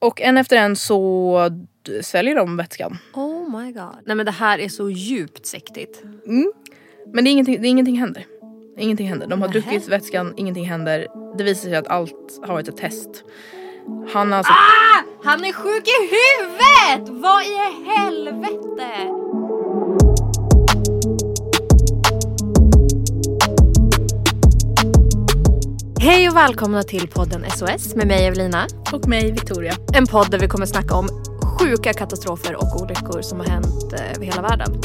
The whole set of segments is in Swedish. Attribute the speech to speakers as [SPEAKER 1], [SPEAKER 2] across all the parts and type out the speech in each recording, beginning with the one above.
[SPEAKER 1] Och en efter en så sväljer de vätskan.
[SPEAKER 2] Oh my god. Nej men det här är så djupt sektigt.
[SPEAKER 1] Men det är ingenting, det är ingenting händer. Ingenting händer. De har druckit vätskan, ingenting händer. Det visar sig att allt har varit ett test. Han har alltså...
[SPEAKER 2] Han är sjuk i huvudet! Vad i helvete? Och välkomna till podden SOS med mig Evelina.
[SPEAKER 1] Och mig, Victoria.
[SPEAKER 2] En podd där vi kommer snacka om sjuka katastrofer och olyckor som har hänt eh, över hela världen.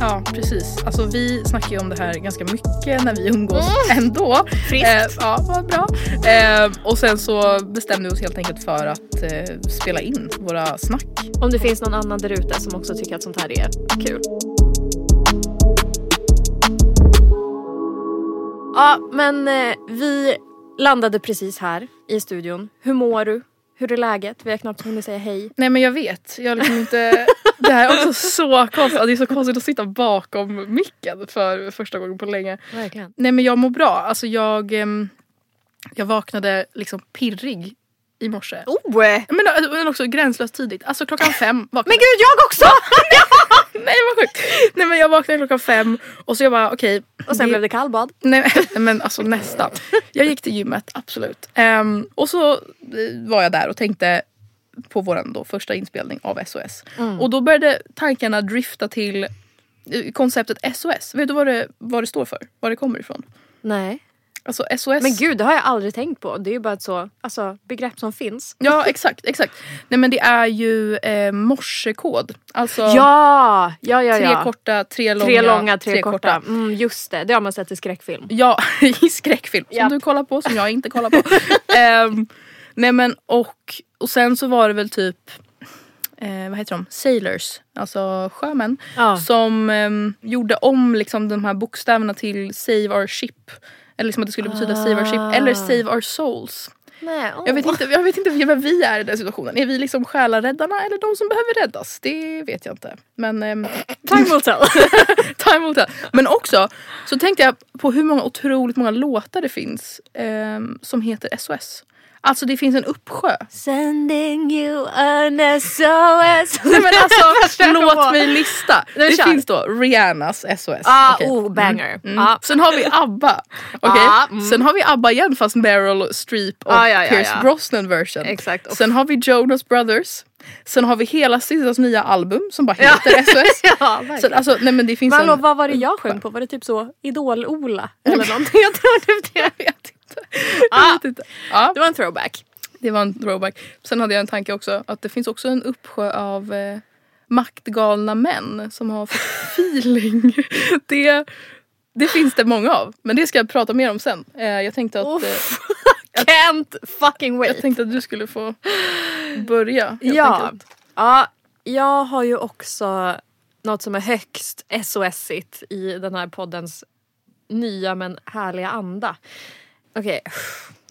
[SPEAKER 1] Ja, precis. Alltså vi snackar ju om det här ganska mycket när vi umgås ändå.
[SPEAKER 2] Friskt.
[SPEAKER 1] Eh, ja, vad bra. Eh, och sen så bestämde vi oss helt enkelt för att eh, spela in våra snack.
[SPEAKER 2] Om det finns någon annan där ute som också tycker att sånt här är kul. Ja, men eh, vi landade precis här i studion. Hur mår du? Hur är läget? Vi har knappt hunnit säga hej.
[SPEAKER 1] Nej men jag vet. Jag har liksom inte... Det här är också så konstigt. Det är så konstigt att sitta bakom micken för första gången på länge.
[SPEAKER 2] Verkligen.
[SPEAKER 1] Nej men jag mår bra. Alltså jag, ehm, jag vaknade liksom pirrig i morse.
[SPEAKER 2] Oh!
[SPEAKER 1] Men, men också gränslöst tidigt. Alltså klockan fem vaknade
[SPEAKER 2] Men gud, jag också!
[SPEAKER 1] Nej vad sjukt! Nej men jag vaknade klockan fem och så jag bara okej.
[SPEAKER 2] och sen blev det kallbad.
[SPEAKER 1] Nej men- alltså nästan. Jag gick till gymmet, absolut. Ehm, och så eh, var jag där och tänkte på vår då första inspelning av SOS.
[SPEAKER 2] Mm.
[SPEAKER 1] Och då började tankarna drifta till eh, konceptet SOS. Vet du vad det, vad det står för? Var det kommer ifrån?
[SPEAKER 2] Nej.
[SPEAKER 1] Alltså SOS.
[SPEAKER 2] Men gud, det har jag aldrig tänkt på. Det är ju bara ett så, alltså, begrepp som finns.
[SPEAKER 1] Ja exakt, exakt. Nej men det är ju eh, morsekod. Alltså
[SPEAKER 2] Ja! Ja, ja,
[SPEAKER 1] tre
[SPEAKER 2] ja.
[SPEAKER 1] korta, tre långa,
[SPEAKER 2] tre långa, tre, korta. Mm, just det, det har man sett i skräckfilm.
[SPEAKER 1] Ja, i skräckfilm som
[SPEAKER 2] Ja.
[SPEAKER 1] du kollar på som jag inte kollar på. Ehm, nej men och, och sen så var det väl typ eh, vad heter de? Sailors, alltså sjömän.
[SPEAKER 2] Ja.
[SPEAKER 1] Som ehm, gjorde om liksom de här bokstäverna till Save Our Ship. Eller liksom att det skulle betyda Save Our Ship eller Save Our Souls.
[SPEAKER 2] Nej,
[SPEAKER 1] Jag vet inte, jag vet inte vem vi är i den situationen. Är vi liksom själaräddarna eller de som behöver räddas? Det vet jag inte. Men ehm,
[SPEAKER 2] Time will tell.
[SPEAKER 1] Time will tell. Men också så tänkte jag på hur många otroligt många låtar det finns ehm, som heter SOS. Alltså det finns en uppsjö.
[SPEAKER 2] Sending you an SOS.
[SPEAKER 1] Nej men alltså låt mig lista. Det
[SPEAKER 2] kör.
[SPEAKER 1] finns då Rihannas SOS.
[SPEAKER 2] Ah,
[SPEAKER 1] Okej.
[SPEAKER 2] oh, banger.
[SPEAKER 1] Mm.
[SPEAKER 2] Ah.
[SPEAKER 1] Sen har vi ABBA. Okej?
[SPEAKER 2] Ah, mm.
[SPEAKER 1] Sen har vi ABBA igen fast Meryl Streep och
[SPEAKER 2] Ah, ja, ja,
[SPEAKER 1] Pierce
[SPEAKER 2] ja.
[SPEAKER 1] Brosnan version.
[SPEAKER 2] Exakt.
[SPEAKER 1] Sen har vi Jonas Brothers. Sen har vi hela SZAs nya album som bara heter SOS.
[SPEAKER 2] Ja.
[SPEAKER 1] Så, alltså, nej, men det finns
[SPEAKER 2] Men hallå,
[SPEAKER 1] en
[SPEAKER 2] vad var det jag sjöng på? Var det typ så Idol-Ola? Eller någonting? Jag tror typ det.
[SPEAKER 1] Jag vet
[SPEAKER 2] Ah.
[SPEAKER 1] Ja.
[SPEAKER 2] Det var en throwback.
[SPEAKER 1] Det var en throwback. Sen hade jag en tanke också att det finns också en uppsjö av eh, maktgalna män som har fått feeling. Det, det finns det många av. Men det ska jag prata mer om sen. Eh, jag, tänkte att, eh,
[SPEAKER 2] Uff. Can't fucking wait.
[SPEAKER 1] jag tänkte att du skulle få börja.
[SPEAKER 2] Ja.
[SPEAKER 1] enkelt.
[SPEAKER 2] ja, jag har ju också något som är högst SOS-igt i den här poddens nya men härliga anda. Okej,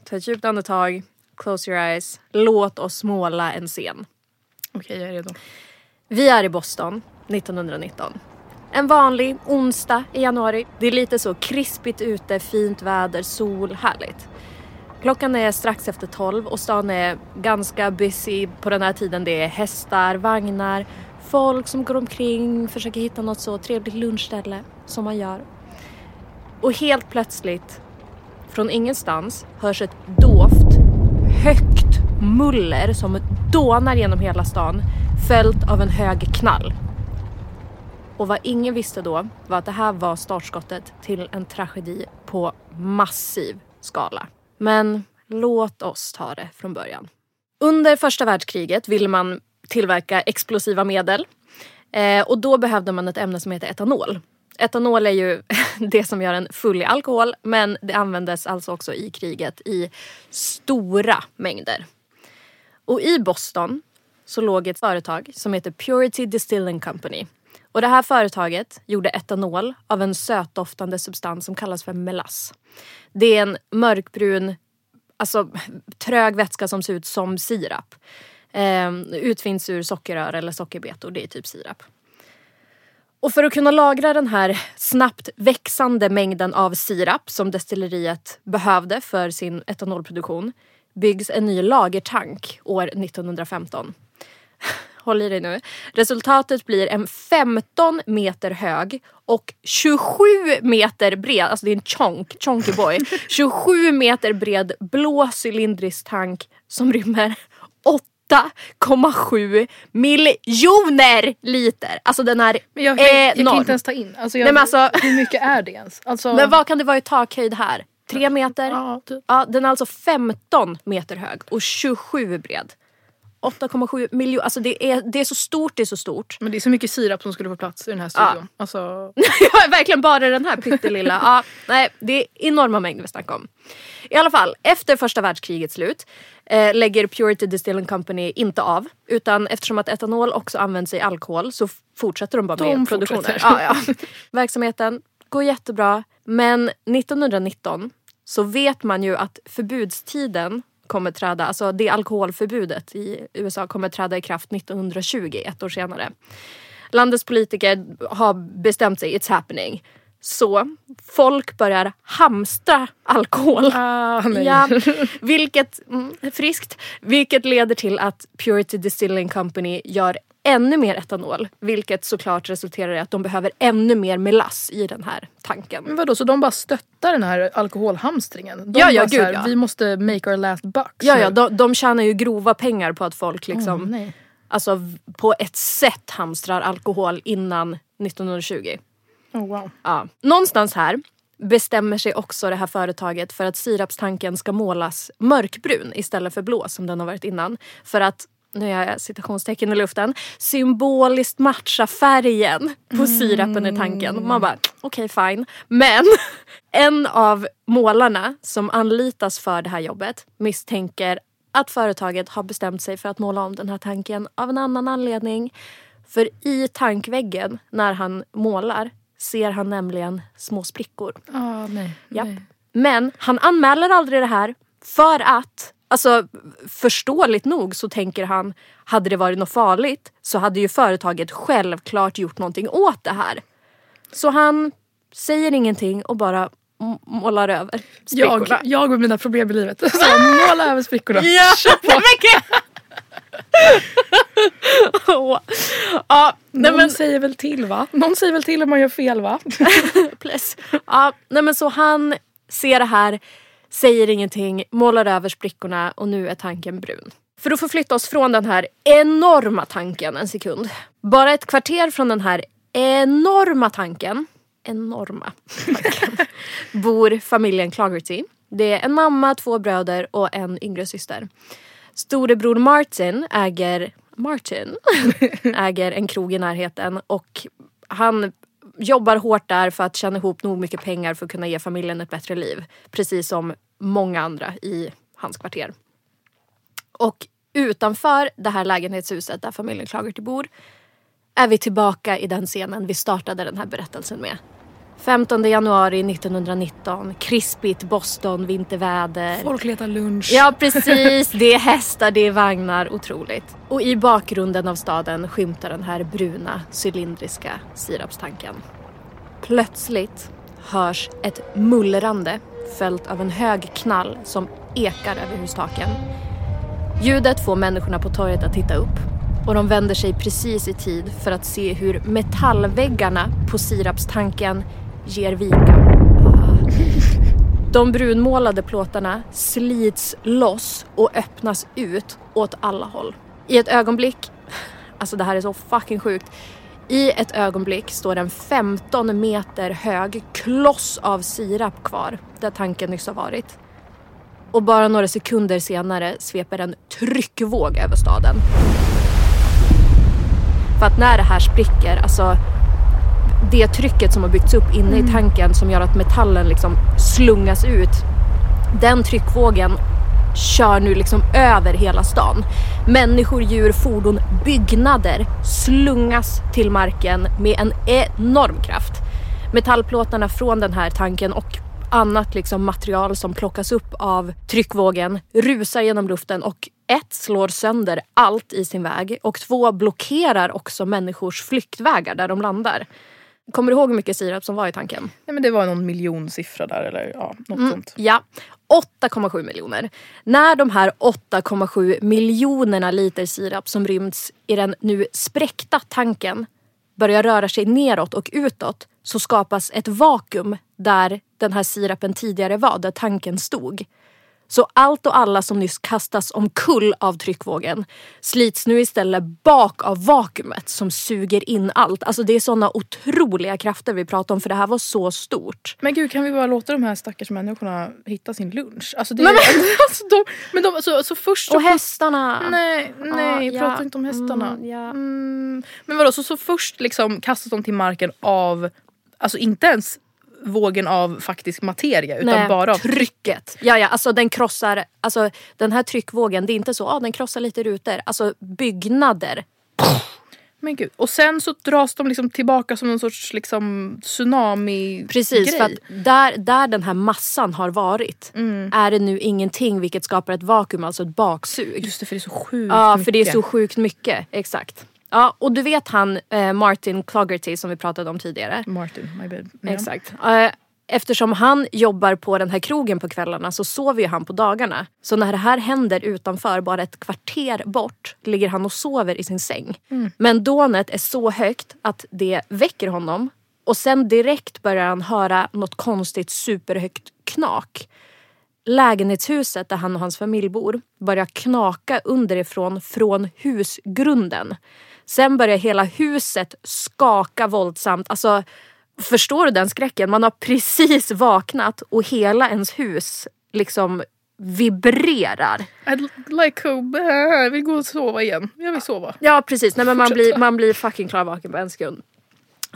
[SPEAKER 2] ta ett djupt andetag. Close your eyes. Låt oss måla en scen.
[SPEAKER 1] Okej, jag är redo.
[SPEAKER 2] Vi är i Boston 1919. En vanlig onsdag i januari. Det är lite så krispigt ute, fint väder, sol, härligt. Klockan är strax efter 12 och stan är ganska busy på den här tiden. Det är hästar, vagnar, folk som går omkring, försöker hitta något så trevligt lunchställe som man gör. Och helt plötsligt, från ingenstans, hörs ett dovt, högt muller som dånar genom hela stan följt av en hög knall. Och vad ingen visste då var att det här var startskottet till en tragedi på massiv skala. Men låt oss ta det från början. Under första världskriget ville man tillverka explosiva medel eh, och då behövde man ett ämne som heter etanol. Etanol är ju det som gör en full i alkohol men det användes alltså också i kriget i stora mängder. Och i Boston så låg ett företag som heter Purity Distilling Company. Och det här företaget gjorde etanol av en sötdoftande substans som kallas för melass. Det är en mörkbrun, alltså trög vätska som ser ut som sirap. Ehm, utvinns ur sockerrör eller sockerbetor, det är typ sirap. Och för att kunna lagra den här snabbt växande mängden av sirap som destilleriet behövde för sin etanolproduktion byggs en ny lagertank år 1915. Håll i dig nu. Resultatet blir en 15 meter hög och 27 meter bred, alltså det är en chonk, chonky boy. 27 meter bred blå cylindrisk tank som rymmer 8,7 miljoner liter. Alltså den är
[SPEAKER 1] Men jag, jag, jag kan
[SPEAKER 2] enorm.
[SPEAKER 1] inte ens ta in. Alltså, jag,
[SPEAKER 2] Nej, men alltså-
[SPEAKER 1] Hur mycket är det ens? Alltså,
[SPEAKER 2] Men vad kan det vara i takhöjd här? Tre meter?
[SPEAKER 1] Ja, typ.
[SPEAKER 2] Ja, den är alltså 15 meter hög och 27 bred. 8,7 miljoner. Alltså det är, det är så stort, det är så stort.
[SPEAKER 1] Men det är så mycket sirap som skulle få plats i den här studion. Alltså,
[SPEAKER 2] Ja, verkligen bara den här pyttelilla. Ja, nej, det är enorma mängder vi snackar om. I alla fall, efter första världskrigets slut eh, lägger Purity Distilling Company inte av. Utan eftersom att etanol också används i alkohol så fortsätter de bara
[SPEAKER 1] De
[SPEAKER 2] med produktionen. Ja, ja. Verksamheten går jättebra. Men 1919 så vet man ju att förbudstiden kommer träda, alltså det alkoholförbudet i USA kommer träda i kraft 1920, ett år senare. Landets politiker har bestämt sig, it's happening. Så folk börjar hamstra alkohol.
[SPEAKER 1] ah, nej.
[SPEAKER 2] Ja, vilket, mm, friskt, vilket leder till att Purity Distilling Company gör ännu mer etanol. Vilket såklart resulterar i att de behöver ännu mer melass i den här tanken.
[SPEAKER 1] Men vadå, så de bara stöttar den här alkoholhamstringen? De
[SPEAKER 2] Ja, ja, gud,
[SPEAKER 1] här,
[SPEAKER 2] ja.
[SPEAKER 1] Vi måste make our last bucks.
[SPEAKER 2] Ja, ja, de, de tjänar ju grova pengar på att folk liksom,
[SPEAKER 1] Åh, nej.
[SPEAKER 2] alltså på ett sätt hamstrar alkohol innan 1920.
[SPEAKER 1] Oh, wow.
[SPEAKER 2] Ja. Någonstans här bestämmer sig också det här företaget för att sirapstanken ska målas mörkbrun istället för blå som den har varit innan. För att, nu gör jag citationstecken i luften, symboliskt matcha färgen på sirapen i tanken. Man bara, okej fine. Men en av målarna som anlitas för det här jobbet misstänker att företaget har bestämt sig för att måla om den här tanken av en annan anledning. För i tankväggen när han målar ser han nämligen små sprickor.
[SPEAKER 1] Ah, nej.
[SPEAKER 2] Japp.
[SPEAKER 1] nej.
[SPEAKER 2] Men han anmäler aldrig det här för att, alltså förståeligt nog så tänker han, hade det varit något farligt så hade ju företaget självklart gjort någonting åt det här. Så han säger ingenting och bara målar över sprickorna.
[SPEAKER 1] Jag, jag med mina problem i livet. Så måla över sprickorna.
[SPEAKER 2] Ja, verkligen! Åh. ja, nej
[SPEAKER 1] Någon
[SPEAKER 2] men,
[SPEAKER 1] säger väl till va? Någon säger väl till om man gör fel va?
[SPEAKER 2] Plus. Ja, nej men så han ser det här, säger ingenting, målar över sprickorna och nu är tanken brun. För att förflytta oss från den här enorma tanken en sekund. Bara ett kvarter från den här enorma tanken, enorma tanken, bor familjen Clagerty. Det är en mamma, två bröder och en yngre syster. Storebror Martin äger Martin äger en krog i närheten och han jobbar hårt där för att tjäna ihop nog mycket pengar för att kunna ge familjen ett bättre liv. Precis som många andra i hans kvarter. Och utanför det här lägenhetshuset där familjen Klagerty bor är vi tillbaka i den scenen vi startade den här berättelsen med. 15 januari 1919, krispigt Boston, vinterväder.
[SPEAKER 1] Folk letar lunch.
[SPEAKER 2] Ja precis, det är hästar, det är vagnar, otroligt. Och i bakgrunden av staden skymtar den här bruna cylindriska sirapstanken. Plötsligt hörs ett mullrande följt av en hög knall som ekar över hustaken. Ljudet får människorna på torget att titta upp och de vänder sig precis i tid för att se hur metallväggarna på sirapstanken ger vika. De brunmålade plåtarna slits loss och öppnas ut åt alla håll. I ett ögonblick, alltså det här är så fucking sjukt. I ett ögonblick står en 15 meter hög kloss av sirap kvar där tanken nyss har varit. Och bara några sekunder senare sveper en tryckvåg över staden. För att när det här spricker, alltså det trycket som har byggts upp inne i tanken som gör att metallen liksom slungas ut. Den tryckvågen kör nu liksom över hela stan. Människor, djur, fordon, byggnader slungas till marken med en enorm kraft. Metallplåtarna från den här tanken och annat liksom material som plockas upp av tryckvågen rusar genom luften och ett slår sönder allt i sin väg och två blockerar också människors flyktvägar där de landar. Kommer du ihåg hur mycket sirap som var i tanken?
[SPEAKER 1] Nej, men det var någon miljonsiffra där eller ja, något
[SPEAKER 2] Mm,
[SPEAKER 1] sånt.
[SPEAKER 2] ja, 8,7 miljoner. När de här 8,7 miljonerna liter sirap som rymts i den nu spräckta tanken börjar röra sig neråt och utåt så skapas ett vakuum där den här sirapen tidigare var, där tanken stod. Så allt och alla som nyss kastas omkull av tryckvågen slits nu istället bak av vakuumet som suger in allt. Alltså det är såna otroliga krafter vi pratar om för det här var så stort.
[SPEAKER 1] Men gud kan vi bara låta de här stackars människorna hitta sin lunch? Alltså det,
[SPEAKER 2] Men-
[SPEAKER 1] alltså de, men de, så, så först...
[SPEAKER 2] Och hästarna.
[SPEAKER 1] Nej, nej,
[SPEAKER 2] Ja,
[SPEAKER 1] prata inte om hästarna.
[SPEAKER 2] Mm, ja.
[SPEAKER 1] Mm, men vadå, så, så först liksom kastas de till marken av, alltså inte ens vågen av faktisk materia utan
[SPEAKER 2] Nej,
[SPEAKER 1] bara av
[SPEAKER 2] trycket. Ja, ja, alltså den krossar, alltså den här tryckvågen, det är inte så, ah, den krossar lite rutor. Alltså byggnader.
[SPEAKER 1] Men gud. Och sen så dras de liksom tillbaka som någon sorts liksom tsunami
[SPEAKER 2] Precis,
[SPEAKER 1] grej.
[SPEAKER 2] för att där, där den här massan har varit
[SPEAKER 1] Mm.
[SPEAKER 2] är det nu ingenting vilket skapar ett vakuum, alltså ett baksug.
[SPEAKER 1] Just det, för det är så sjukt
[SPEAKER 2] Ja, för det är
[SPEAKER 1] mycket.
[SPEAKER 2] så sjukt mycket. Exakt. Ja, och du vet han eh, Martin Clougherty som vi pratade om tidigare.
[SPEAKER 1] Martin, my bad. Ja.
[SPEAKER 2] Exakt. Eh, Eftersom han jobbar på den här krogen på kvällarna så sover ju han på dagarna. Så när det här händer utanför, bara ett kvarter bort, ligger han och sover i sin säng. Men dånet är så högt att det väcker honom. Och sen direkt börjar han höra något konstigt superhögt knak. Lägenhetshuset där han och hans familj bor börjar knaka underifrån från husgrunden. Sen börjar hela huset skaka våldsamt. Alltså, förstår du den skräcken? Man har precis vaknat och hela ens hus liksom vibrerar.
[SPEAKER 1] I'd like to, jag vill gå och sova igen. Jag vill sova.
[SPEAKER 2] Ja precis, Nej, men man, blir, man blir fucking klarvaken på en sekund.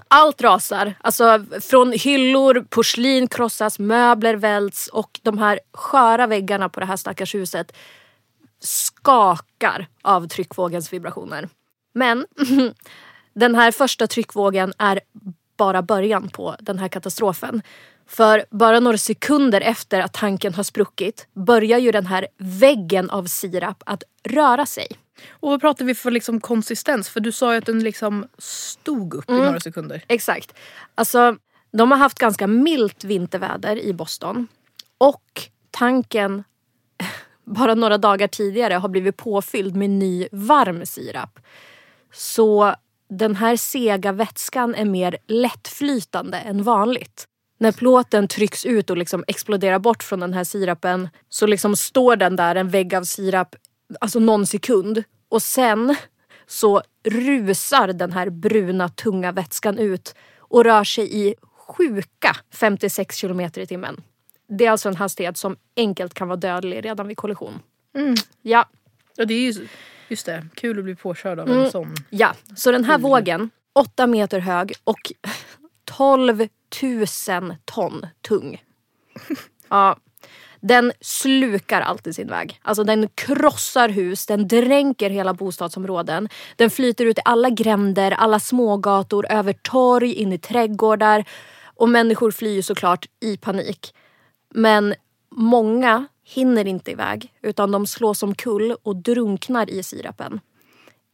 [SPEAKER 2] Allt rasar. Alltså från hyllor, porslin krossas, möbler välts och de här sköra väggarna på det här stackars huset skakar av tryckvågens vibrationer. Men den här första tryckvågen är bara början på den här katastrofen. För bara några sekunder efter att tanken har spruckit börjar ju den här väggen av sirap att röra sig.
[SPEAKER 1] Och vad pratar vi för liksom konsistens? För du sa ju att den liksom stod upp i några sekunder.
[SPEAKER 2] Exakt. Alltså, de har haft ganska milt vinterväder i Boston. Och tanken bara några dagar tidigare har blivit påfylld med ny varm sirap. Så den här sega vätskan är mer lättflytande än vanligt. När plåten trycks ut och liksom exploderar bort från den här sirapen så liksom står den där, en vägg av sirap, alltså någon sekund. Och sen så rusar den här bruna tunga vätskan ut och rör sig i sjuka 56 kilometer i timmen. Det är alltså en hastighet som enkelt kan vara dödlig redan vid kollision. Ja,
[SPEAKER 1] Ja, det är ju, just det, kul att bli påkörd av
[SPEAKER 2] Mm.
[SPEAKER 1] en sån.
[SPEAKER 2] ja. Så den här vågen, åtta meter hög och 12 000 ton tung. Ja. Den slukar allt i sin väg. Alltså den krossar hus, den dränker hela bostadsområden. Den flyter ut i alla gränder, alla smågator, över torg, in i trädgårdar. Och människor flyr såklart i panik. Men många hinner inte iväg utan de slås omkull och drunknar i sirapen.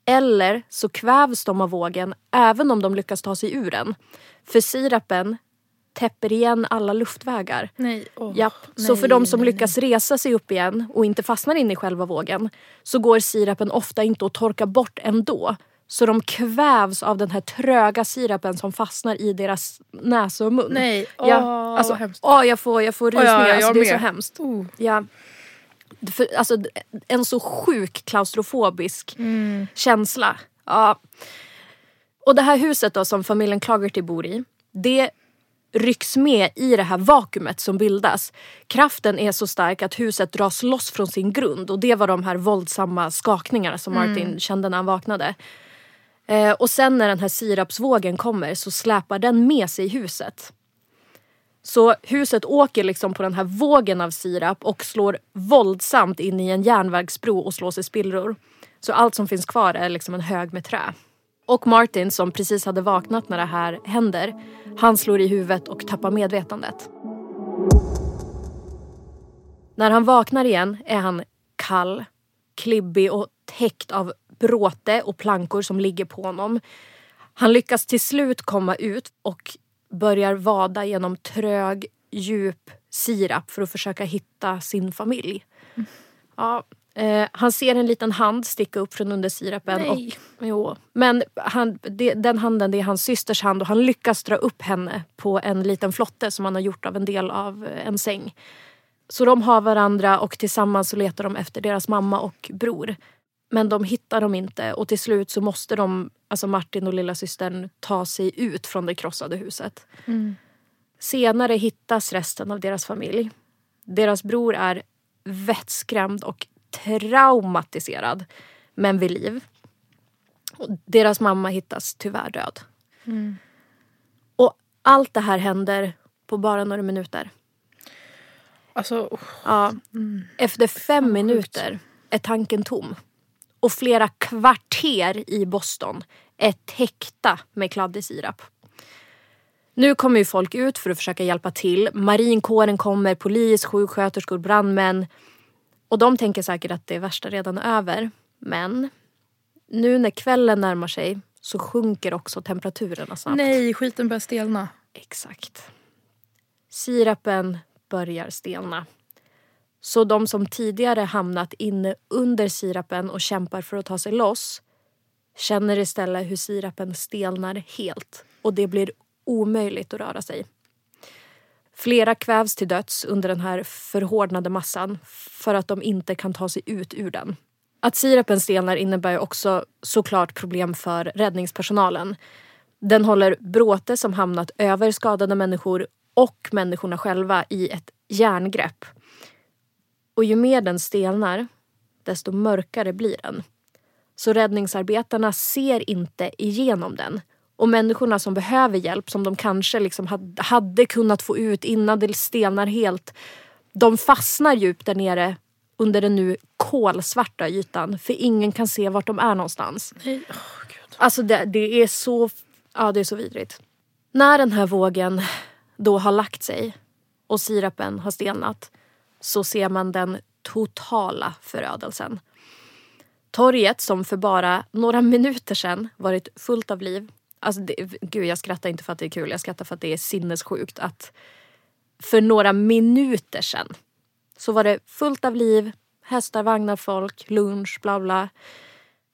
[SPEAKER 2] Eller så kvävs de av vågen även om de lyckas ta sig ur den. För sirapen täpper igen alla luftvägar.
[SPEAKER 1] Nej. åh,
[SPEAKER 2] Japp. Så
[SPEAKER 1] nej,
[SPEAKER 2] för de som
[SPEAKER 1] nej,
[SPEAKER 2] lyckas resa sig upp igen och inte fastnar in i själva vågen så går sirapen ofta inte att torka bort ändå. Så de kvävs av den här tröga sirapen som fastnar i deras näsa och mun.
[SPEAKER 1] Nej, åh,
[SPEAKER 2] ja, alltså,
[SPEAKER 1] vad hemskt.
[SPEAKER 2] åh, jag får, jag får
[SPEAKER 1] ja,
[SPEAKER 2] rysningar.
[SPEAKER 1] jag
[SPEAKER 2] alltså, det är så hemskt.
[SPEAKER 1] Oh.
[SPEAKER 2] Ja. För, alltså, en så sjuk klaustrofobisk
[SPEAKER 1] Mm.
[SPEAKER 2] känsla. Ja. Och det här huset då som familjen Clagerty bor i. Det rycks med i det här vakuumet som bildas. Kraften är så stark att huset dras loss från sin grund och det var de här våldsamma skakningarna som Martin kände när han vaknade. Eh, och sen när den här sirapsvågen kommer så släpar den med sig huset. Så huset åker liksom på den här vågen av sirap och slår våldsamt in i en järnvägsbro och slås i spillror. Så allt som finns kvar är liksom en hög med trä. Och Martin som precis hade vaknat när det här händer, han slår i huvudet och tappar medvetandet. När han vaknar igen är han kall, klibbig och täckt av bråte och plankor som ligger på honom. Han lyckas till slut komma ut och börjar vada genom trög, djup sirap för att försöka hitta sin familj. Ja, eh, han ser en liten hand sticka upp från under sirapen.
[SPEAKER 1] Nej.
[SPEAKER 2] Och, jo, men han, det, den handen det är hans systers hand och han lyckas dra upp henne på en liten flotte som han har gjort av en del av eh, en säng. Så de har varandra och tillsammans så letar de efter deras mamma och bror. Men de hittar dem inte och till slut så måste de, alltså Martin och lilla systern ta sig ut från det krossade huset. Senare hittas resten av deras familj. Deras bror är vettskrämd och traumatiserad, men vid liv. Deras mamma hittas tyvärr död. Och allt det här händer på bara några minuter.
[SPEAKER 1] Alltså, oh,
[SPEAKER 2] Ja. Efter fem minuter är tanken tom. Och flera kvarter i Boston är täckta med kladdig sirap. Nu kommer ju folk ut för att försöka hjälpa till. Marinkåren kommer, polis, sjuksköterskor, brandmän. Och de tänker säkert att det värsta redan är över. Men nu när kvällen närmar sig så sjunker också temperaturerna snabbt.
[SPEAKER 1] nej, skiten börjar stelna.
[SPEAKER 2] Exakt. Sirapen börjar stelna. Så de som tidigare hamnat inne under sirapen och kämpar för att ta sig loss känner istället hur sirapen stelnar helt och det blir omöjligt att röra sig. Flera kvävs till döds under den här förhårdnade massan för att de inte kan ta sig ut ur den. Att sirapen stelnar innebär också såklart problem för räddningspersonalen. Den håller bråte som hamnat över skadade människor och människorna själva i ett järngrepp. Och ju mer den stelnar, desto mörkare blir den. Så räddningsarbetarna ser inte igenom den. Och människorna som behöver hjälp, som de kanske liksom hade, kunnat få ut innan det stelnar helt, de fastnar djupt där nere under den nu kolsvarta ytan. För ingen kan se vart de är någonstans.
[SPEAKER 1] Nej, åh, gud.
[SPEAKER 2] Alltså det, det är så ja, det är så vidrigt. När den här vågen då har lagt sig och sirapen har stelnat så ser man den totala förödelsen. Torget som för bara några minuter sedan varit fullt av liv. Alltså det, gud, jag skrattar inte för att det är kul, jag skrattar för att det är sinnessjukt att för några minuter sedan så var det fullt av liv, hästar, vagnar, folk, lunch, bla bla.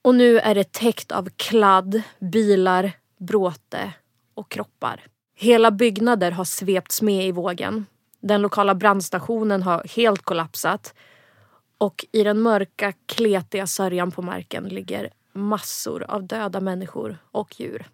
[SPEAKER 2] Och nu är det täckt av kladd, bilar, bråte och kroppar. Hela byggnader har svepts med i vågen. Den lokala brandstationen har helt kollapsat. Och i den mörka, kletiga sörjan på marken ligger massor av döda människor och djur.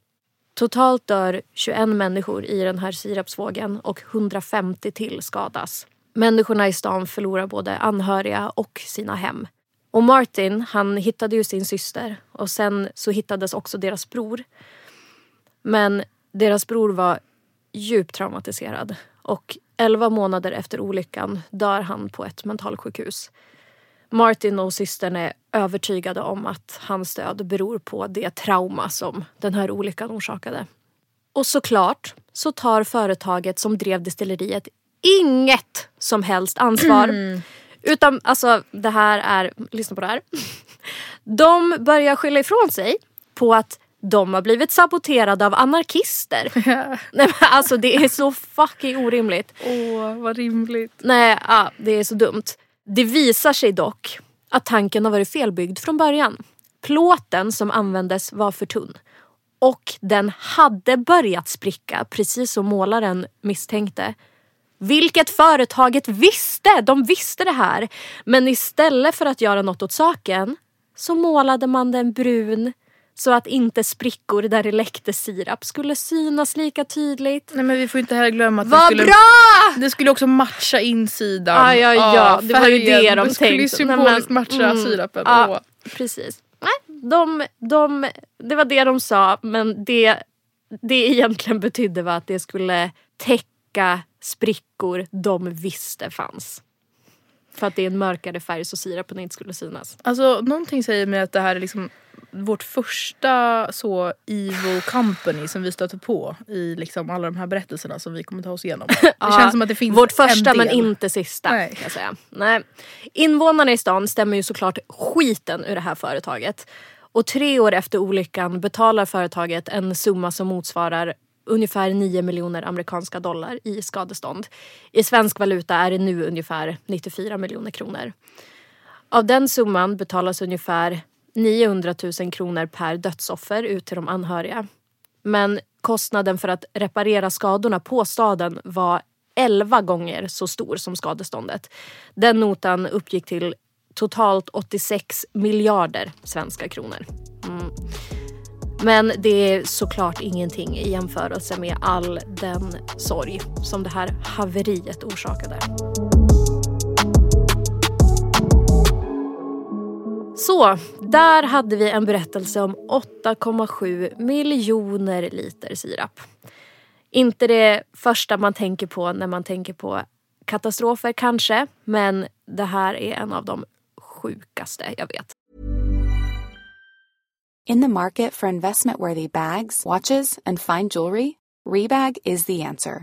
[SPEAKER 2] Totalt dör 21 människor i den här sirapsvågen och 150 till skadas. Människorna i stan förlorar både anhöriga och sina hem. Och Martin, han hittade ju sin syster och sen så hittades också deras bror. Men deras bror var djupt traumatiserad och 11 månader efter olyckan dör han på ett mentalsjukhus. Martin och systern är övertygade om att hans död beror på det trauma som den här olyckan orsakade. Och såklart så tar företaget som drev destilleriet inget som helst ansvar. Utan alltså det här är, lyssna på det här. De börjar skylla ifrån sig på att de har blivit saboterade av anarkister. Nej, men alltså det är så fucking orimligt.
[SPEAKER 1] Åh, vad rimligt.
[SPEAKER 2] Nej, ja, det är så dumt. Det visar sig dock att tanken har varit felbyggd från början. Plåten som användes var för tunn. Och den hade börjat spricka, precis som målaren misstänkte. Vilket företaget visste! De visste det här. Men istället för att göra något åt saken så målade man den brun så att inte sprickor där det läckte sirap skulle synas lika tydligt.
[SPEAKER 1] Nej men vi får inte heller glömma att det
[SPEAKER 2] Vad
[SPEAKER 1] skulle,
[SPEAKER 2] bra!
[SPEAKER 1] det skulle också matcha insidan.
[SPEAKER 2] Ja, ja, ja. Det var ju det de
[SPEAKER 1] Det skulle
[SPEAKER 2] tänkte.
[SPEAKER 1] Symboliskt
[SPEAKER 2] men-
[SPEAKER 1] matcha
[SPEAKER 2] mm.
[SPEAKER 1] sirapen.
[SPEAKER 2] Ja. Precis. Nej, de, de, det var det de sa men det det egentligen betydde var att det skulle täcka sprickor de visste fanns. För att det är en mörkare färg så sirapen inte skulle synas.
[SPEAKER 1] Alltså någonting säger mig att det här är liksom vårt första så evil company som vi stöter på i liksom alla de här berättelserna som vi kommer ta oss igenom. Det
[SPEAKER 2] Ja,
[SPEAKER 1] känns som att det finns
[SPEAKER 2] Vårt första men inte sista.
[SPEAKER 1] Nej.
[SPEAKER 2] Kan jag säga. Nej. Invånarna i stan stämmer ju såklart skiten ur det här företaget. Och tre år efter olyckan betalar företaget en summa som motsvarar ungefär 9 miljoner amerikanska dollar i skadestånd. I svensk valuta är det nu ungefär 94 miljoner kronor. Av den summan betalas ungefär 900 000 kronor per dödsoffer ut till de anhöriga. Men kostnaden för att reparera skadorna på staden var 11 gånger så stor som skadeståndet. Den notan uppgick till totalt 86 miljarder svenska kronor. Mm. Men det är såklart ingenting i jämförelse med all den sorg som det här haveriet orsakade. Så, där hade vi en berättelse om 8,7 miljoner liter sirap. Inte det första man tänker på när man tänker på katastrofer kanske, men det här är en av de sjukaste jag vet.
[SPEAKER 3] In the market for investment worthy bags, watches, and fine jewelry, Rebag is the answer.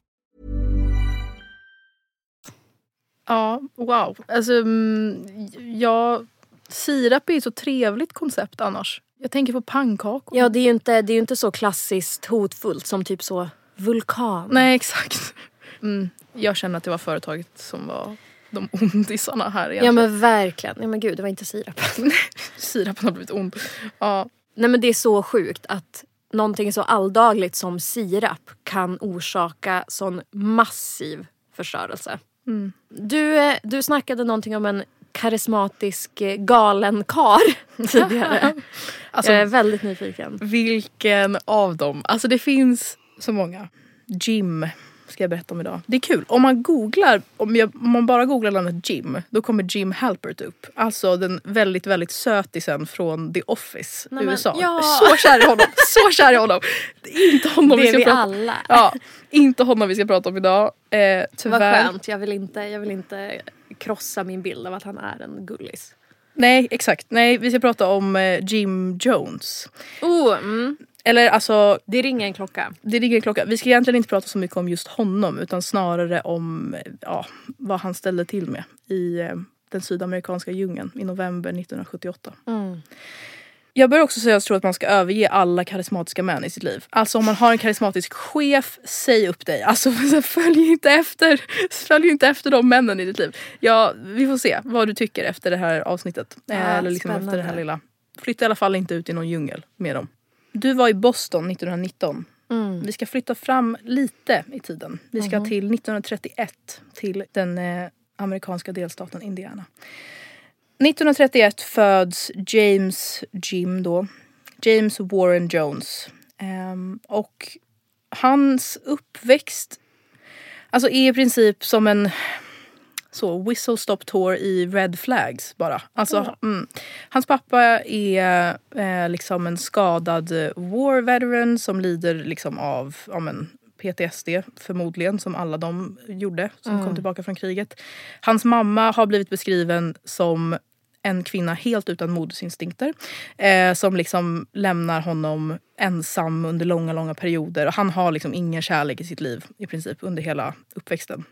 [SPEAKER 1] Ja, wow. Alltså, mm, ja, sirap är ju ett så trevligt koncept annars. Jag tänker på pannkakor.
[SPEAKER 2] Ja, det är ju inte, det är inte så klassiskt hotfullt som typ så vulkan.
[SPEAKER 1] Nej, exakt. Mm, jag känner att det var företaget som var de ondisarna här
[SPEAKER 2] Ja
[SPEAKER 1] egentligen.
[SPEAKER 2] men verkligen. Nej men gud, det var inte sirapen.
[SPEAKER 1] Sirapen har blivit ond. Ja.
[SPEAKER 2] Nej men det är så sjukt att någonting så alldagligt som sirap kan orsaka sån massiv förstörelse. Du, eh, du snackade någonting om en karismatisk eh, galen kar tidigare.
[SPEAKER 1] Alltså,
[SPEAKER 2] Jag är väldigt nyfiken.
[SPEAKER 1] vilken av dem? Alltså det finns så många. Jim ska jag berätta om idag. Det är kul. Om man googlar, om, jag, om man bara googlar namnet Jim, då kommer Jim Halpert upp. Alltså den väldigt, väldigt sötisen från The Office,
[SPEAKER 2] Nej, men,
[SPEAKER 1] USA.
[SPEAKER 2] ja.
[SPEAKER 1] Så kär i honom. Så kär i honom. Inte honom
[SPEAKER 2] Det
[SPEAKER 1] vi ska
[SPEAKER 2] vi
[SPEAKER 1] prata
[SPEAKER 2] alla.
[SPEAKER 1] Ja, inte honom vi ska prata om idag. Eh,
[SPEAKER 2] Vad
[SPEAKER 1] tyvärr.
[SPEAKER 2] skönt, jag vill, inte, jag vill inte krossa min bild av att han är en gullis.
[SPEAKER 1] Nej, exakt. Nej, vi ska prata om eh, Jim Jones.
[SPEAKER 2] Oh, mm.
[SPEAKER 1] Eller alltså,
[SPEAKER 2] Det ringer en klocka.
[SPEAKER 1] det ligger en klocka. Vi ska egentligen inte prata så mycket om just honom utan snarare om ja, vad han ställde till med i eh, den sydamerikanska djungeln i november 1978. Jag börjar också säga att jag tror att man ska överge alla karismatiska män i sitt liv. Alltså om man har en karismatisk chef, säg upp dig. Alltså följ inte efter, följ inte efter de männen i ditt liv. Ja, vi får se vad du tycker efter det här avsnittet.
[SPEAKER 2] Ja,
[SPEAKER 1] Eller liksom efter det här
[SPEAKER 2] spännande.
[SPEAKER 1] lilla. Flytta i alla fall inte ut i någon djungel med dem. Du var i Boston 1919. Vi ska flytta fram lite i tiden. Vi ska till 1931 till den eh, amerikanska delstaten Indiana. 1931 föds James Jim då. James Warren Jones. Ehm, och hans uppväxt alltså är i princip som en så whistle stop tour i Red Flags bara. Alltså, mm. Hans pappa är eh, liksom en skadad war veteran som lider liksom av ja, men, PTSD förmodligen som alla de gjorde som kom tillbaka från kriget. Hans mamma har blivit beskriven som en kvinna helt utan modersinstinkter. Eh, som liksom lämnar honom ensam under långa, långa perioder. Och han har liksom ingen kärlek i sitt liv i princip under hela uppväxten.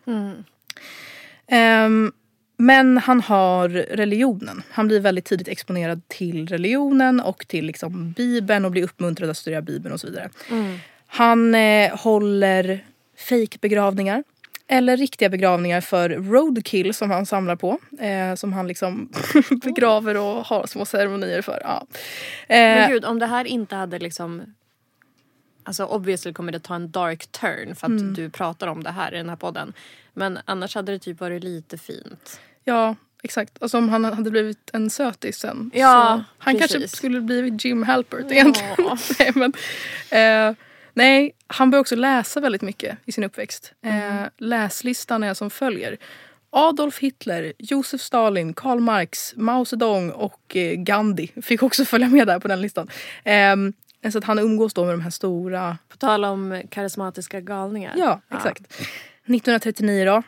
[SPEAKER 1] Ehm, men han har religionen. Han blir väldigt tidigt exponerad till religionen och till liksom Bibeln och blir uppmuntrad att studera Bibeln och så vidare. Han eh, håller fejkbegravningar. Eller riktiga begravningar för roadkill som han samlar på. Eh, som han liksom begraver och har små ceremonier för. Ja.
[SPEAKER 2] Men
[SPEAKER 1] Eh,
[SPEAKER 2] gud, om det här inte hade liksom... Alltså obviously kommer det ta en dark turn för att du pratar om det här i den här podden. Men annars hade det typ varit lite fint.
[SPEAKER 1] ja, exakt. Alltså om han hade blivit en sötis sen.
[SPEAKER 2] Ja,
[SPEAKER 1] så han kanske
[SPEAKER 2] precis.
[SPEAKER 1] skulle blivit Jim Halpert egentligen. nej, men, eh, nej, han började också läsa väldigt mycket i sin uppväxt. Eh, läslistan är som följer. Adolf Hitler, Josef Stalin, Karl Marx, Mao Zedong och eh, Gandhi fick också följa med där på den listan. Så att han umgås då med de här stora
[SPEAKER 2] På tal om karismatiska galningar.
[SPEAKER 1] Ja, exakt. 1939 då,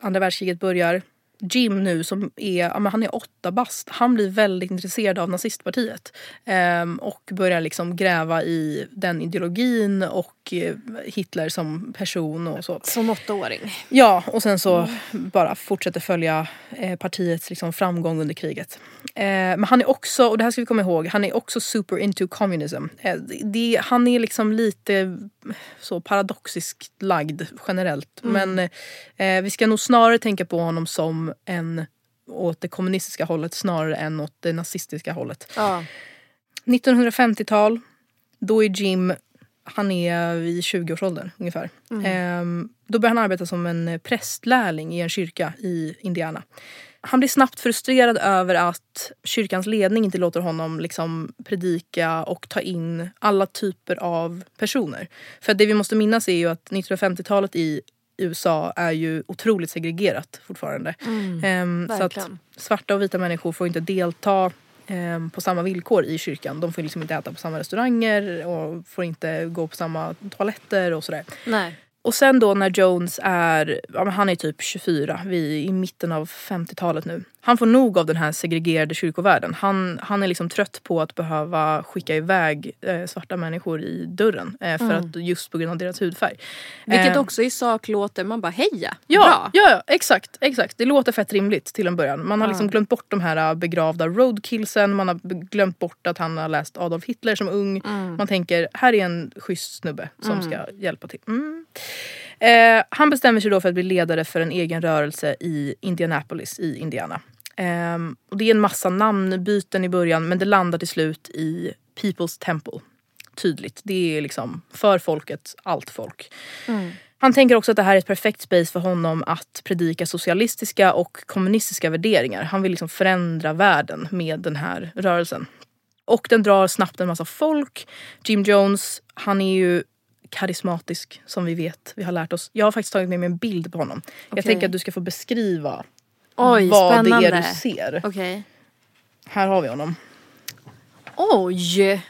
[SPEAKER 1] andra världskriget börjar. Jim nu som är, men han är åtta bast. Han blir väldigt intresserad av nazistpartiet. Ehm, och börjar liksom gräva i den ideologin och eh, Hitler som person och så.
[SPEAKER 2] Som åttaåring.
[SPEAKER 1] Ja, och sen så bara fortsätter följa eh, partiets liksom, framgång under kriget. Eh, men han är också, och det här ska vi komma ihåg, han är också super into communism. Det, han är liksom lite så paradoxiskt lagd generellt. Men eh, vi ska nog snarare tänka på honom som en åt det kommunistiska hållet snarare än åt det nazistiska hållet.
[SPEAKER 2] Ja.
[SPEAKER 1] 1950-tal, då är Jim, han är i 20-årsåldern ungefär. Ehm, då börjar han arbeta som en prästlärling i en kyrka i Indiana. Han blir snabbt frustrerad över att kyrkans ledning inte låter honom liksom predika och ta in alla typer av personer. För det vi måste minnas är ju att 1950-talet i USA är ju otroligt segregerat fortfarande. Ehm, så att svarta och vita människor får inte delta ehm, på samma villkor i kyrkan. De får liksom inte äta på samma restauranger och får inte gå på samma toaletter och sådär.
[SPEAKER 2] Nej.
[SPEAKER 1] Och sen då när Jones är, ja, han är typ 24, vi är i mitten av 50-talet nu. Han får nog av den här segregerade kyrkovärlden. Han, han är liksom trött på att behöva skicka iväg eh, svarta människor i dörren. Eh, för att just på grund av deras hudfärg.
[SPEAKER 2] Vilket
[SPEAKER 1] Eh,
[SPEAKER 2] också i sak låter, man bara heja,
[SPEAKER 1] Ja,
[SPEAKER 2] bra.
[SPEAKER 1] ja, ja exakt, exakt. Det låter fett rimligt till en början. Man har liksom glömt bort de här äh, begravda roadkillsen. Man har glömt bort att han har läst Adolf Hitler som ung. Man tänker, här är en schysst snubbe som ska hjälpa till. Mm. Eh, han bestämmer sig då för att bli ledare för en egen rörelse i Indianapolis i Indiana. Ehm, och det är en massa namnbyten i början men det landar till slut i People's Temple. Tydligt. Det är liksom för folket, allt folk. Han tänker också att det här är ett perfekt space för honom att predika socialistiska och kommunistiska värderingar. Han vill liksom förändra världen med den här rörelsen. Och den drar snabbt en massa folk. Jim Jones, han är ju karismatisk som vi vet, vi har lärt oss. Jag har faktiskt tagit med mig en bild på honom. Jag
[SPEAKER 2] Okej.
[SPEAKER 1] tänker att du ska få beskriva
[SPEAKER 2] Oj,
[SPEAKER 1] vad
[SPEAKER 2] spännande.
[SPEAKER 1] det är du ser.
[SPEAKER 2] Okej.
[SPEAKER 1] Här har vi honom.
[SPEAKER 2] Oj!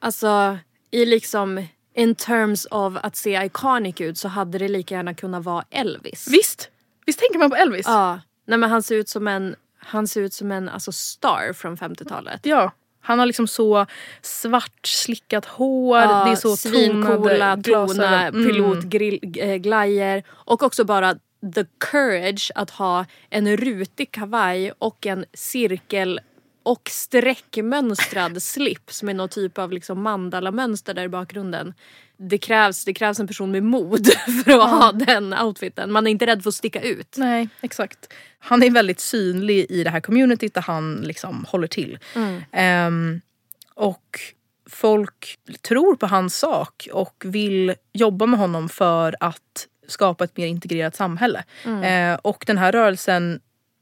[SPEAKER 2] Alltså, i liksom in terms of att se iconic ut så hade det lika gärna kunnat vara Elvis.
[SPEAKER 1] Visst? Visst tänker man på Elvis?
[SPEAKER 2] Ja. Nej men han ser ut som en, han ser ut som en alltså star från 50-talet.
[SPEAKER 1] Ja. Han har liksom så svart slickat hår,
[SPEAKER 2] Ja,
[SPEAKER 1] det är så
[SPEAKER 2] svincoola, tona,
[SPEAKER 1] Mm.
[SPEAKER 2] pilotglajer och också bara the courage att ha en rutig kavaj och en cirkel och streckmönstrad slips med någon typ av liksom mandala-mönster där i bakgrunden. Det krävs, det krävs en person med mod för att ha den outfiten. Man är inte rädd för att sticka ut.
[SPEAKER 1] Nej, exakt. Han är väldigt synlig i det här communityt där han liksom håller till. Ehm, och folk tror på hans sak och vill jobba med honom för att skapa ett mer integrerat samhälle. Eh, och den här rörelsen,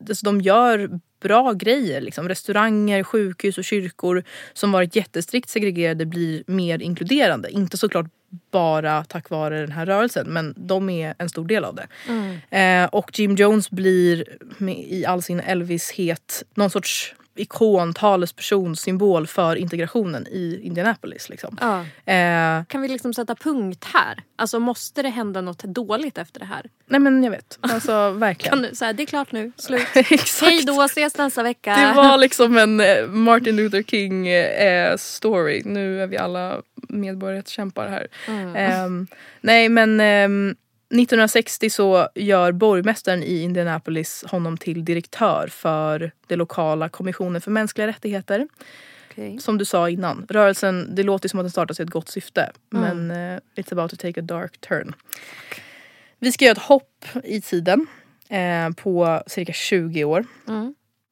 [SPEAKER 1] alltså de gör bra grejer. Liksom. Restauranger, sjukhus och kyrkor som varit jättestrikt segregerade blir mer inkluderande. Inte såklart bara tack vare den här rörelsen men de är en stor del av det. Eh, och Jim Jones blir med, i all sin Elvis-het någon sorts ikon, talesperson, symbol för integrationen i Indianapolis. Liksom.
[SPEAKER 2] Ja.
[SPEAKER 1] Eh,
[SPEAKER 2] Kan vi liksom sätta punkt här? Alltså måste det hända något dåligt efter det här?
[SPEAKER 1] nej men jag vet, alltså verkligen.
[SPEAKER 2] Kan så här, det är klart nu, slut.
[SPEAKER 1] Exakt.
[SPEAKER 2] Hej då, ses nästa vecka.
[SPEAKER 1] Det var liksom en eh, Martin Luther King eh, story. Nu är vi alla medborgarrättskämpar här. Ehm, nej men ehm, 1960 så gör borgmästaren i Indianapolis honom till direktör för det lokala kommissionen för mänskliga rättigheter.
[SPEAKER 2] Okej.
[SPEAKER 1] Som du sa innan, rörelsen, det låter som att den startas i ett gott syfte. Men eh, it's about to take a dark turn. Vi ska göra ett hopp i tiden eh, på cirka 20 år.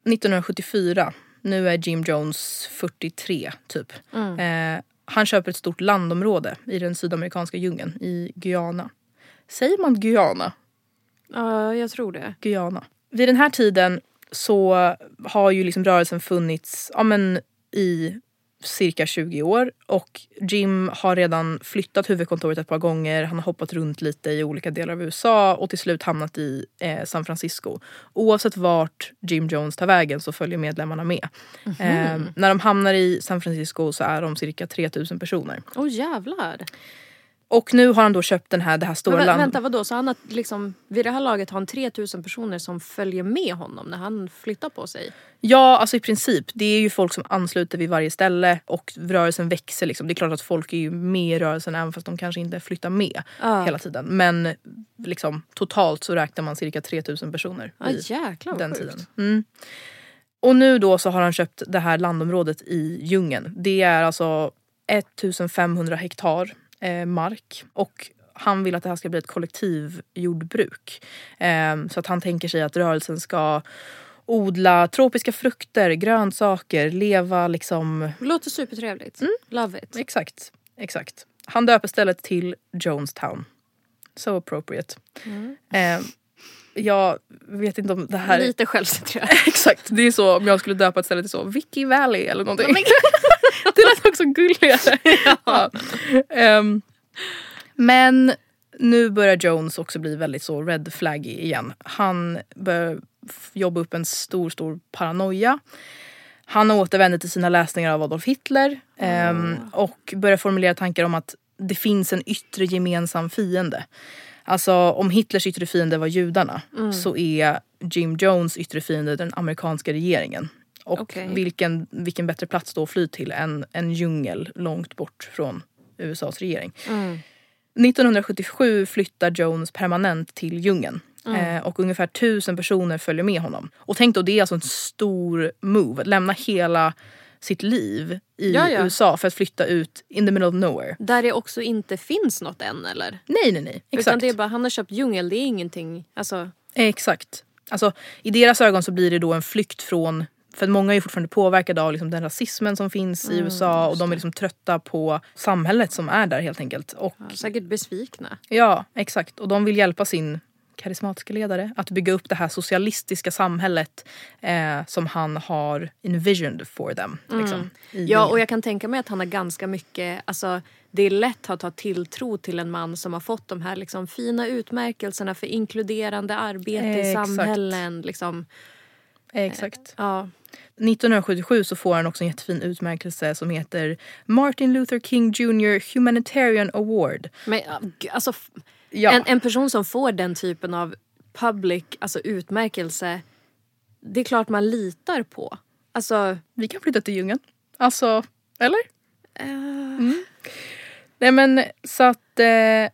[SPEAKER 1] 1974, nu är Jim Jones 43 typ. Eh, han köper ett stort landområde i den sydamerikanska djungeln i Guyana. Säger man Guyana?
[SPEAKER 2] Ja, jag tror det.
[SPEAKER 1] Guyana. Vid den här tiden så har ju liksom rörelsen funnits ja, men, i cirka 20 år och Jim har redan flyttat huvudkontoret ett par gånger. Han har hoppat runt lite i olika delar av USA och till slut hamnat i eh, San Francisco. Oavsett vart Jim Jones tar vägen så följer medlemmarna med. Eh, när de hamnar i San Francisco så är de cirka 3000 personer.
[SPEAKER 2] Åh jävlar.
[SPEAKER 1] Och nu har han då köpt den här, det här stora
[SPEAKER 2] Men,
[SPEAKER 1] land...
[SPEAKER 2] vänta vadå, så han har liksom, vid det här laget har han 3000 personer som följer med honom när han flyttar på sig?
[SPEAKER 1] Ja, alltså i princip. Det är ju folk som ansluter vid varje ställe och rörelsen växer. Liksom. Det är klart att folk är ju med i rörelsen även fast de kanske inte flyttar med
[SPEAKER 2] Ja.
[SPEAKER 1] hela tiden. Men liksom, totalt så räknar man cirka 3000 personer
[SPEAKER 2] Ja
[SPEAKER 1] i
[SPEAKER 2] jäklar
[SPEAKER 1] den
[SPEAKER 2] sjukt.
[SPEAKER 1] tiden. Mm. Och nu då så har han köpt det här landområdet i djungeln. Det är alltså 1500 hektar eh, mark. Och han vill att det här ska bli ett kollektivjordbruk. Eh, så att han tänker sig att rörelsen ska odla tropiska frukter, grönsaker, leva liksom...
[SPEAKER 2] Låter supertrevligt. Love it.
[SPEAKER 1] Exakt, exakt. Han döper stället till Jonestown. So appropriate. Eh, jag vet inte om det här...
[SPEAKER 2] Lite självcentrerat.
[SPEAKER 1] Exakt, det är så om jag skulle döpa ett ställe till så, Vicky Valley eller någonting. det lät också gulligare. ja. Ehm, men nu börjar Jones också bli väldigt så red flaggy igen. Han börjar jobba upp en stor, stor paranoia. Han återvänder till sina läsningar av Adolf Hitler ehm, och börjar formulera tankar om att det finns en yttre gemensam fiende. Alltså om Hitlers yttre fiende var judarna så är Jim Jones yttre fiende den amerikanska regeringen. Och
[SPEAKER 2] Okej.
[SPEAKER 1] vilken, vilken bättre plats då att fly till än en djungel långt bort från USAs regering. 1977 flyttar Jones permanent till djungeln. Eh, och ungefär tusen personer följer med honom. Och tänk då, det är alltså en stor move. Att lämna hela sitt liv i
[SPEAKER 2] Ja, ja.
[SPEAKER 1] USA för att flytta ut in the middle of nowhere.
[SPEAKER 2] Där det också inte finns något än eller?
[SPEAKER 1] Nej, nej, nej.
[SPEAKER 2] Utan
[SPEAKER 1] Exakt.
[SPEAKER 2] det är bara, han har köpt djungel, det är ingenting. Alltså,
[SPEAKER 1] Exakt. Alltså, I deras ögon så blir det då en flykt från för många är fortfarande påverkade av liksom den rasismen som finns i USA och de är liksom trötta på samhället som är där helt enkelt. Och
[SPEAKER 2] ja, säkert besvikna.
[SPEAKER 1] Ja, exakt. Och de vill hjälpa sin karismatiska ledare. Att bygga upp det här socialistiska samhället eh, som han har envisioned for them. Liksom, i
[SPEAKER 2] Mm. Ja
[SPEAKER 1] djungeln.
[SPEAKER 2] och jag kan tänka mig att han har ganska mycket, alltså det är lätt att ha tilltro till en man som har fått de här liksom, fina utmärkelserna för inkluderande arbete i
[SPEAKER 1] Exakt.
[SPEAKER 2] samhällen. Liksom.
[SPEAKER 1] Exakt.
[SPEAKER 2] Ja.
[SPEAKER 1] 1977 så får han också en jättefin utmärkelse som heter Martin Luther King Jr Humanitarian Award.
[SPEAKER 2] Men alltså,
[SPEAKER 1] Ja.
[SPEAKER 2] en, en person som får den typen av public alltså utmärkelse, det är klart man litar på. Alltså,
[SPEAKER 1] Vi kan flytta till djungeln. Alltså, eller?
[SPEAKER 2] eh,
[SPEAKER 1] Mm. Nej men så att eh,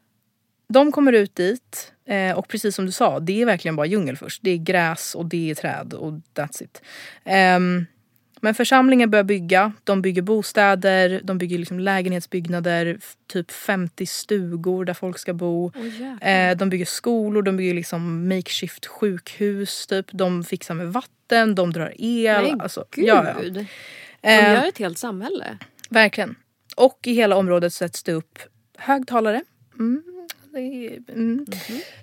[SPEAKER 1] de kommer ut dit eh, och precis som du sa, det är verkligen bara djungel först. Det är gräs och det är träd och that's it. Ehm, men församlingen börjar bygga. De bygger bostäder, de bygger liksom lägenhetsbyggnader, typ 50 stugor där folk ska bo. Eh, de bygger skolor, de bygger liksom makeshift sjukhus. Typ. De fixar med vatten, de drar el.
[SPEAKER 2] men
[SPEAKER 1] alltså,
[SPEAKER 2] gud.
[SPEAKER 1] ja, ja.
[SPEAKER 2] De
[SPEAKER 1] Eh,
[SPEAKER 2] gör ett helt samhälle.
[SPEAKER 1] Verkligen. Och i hela området sätts det upp högtalare. Mm, är, mm.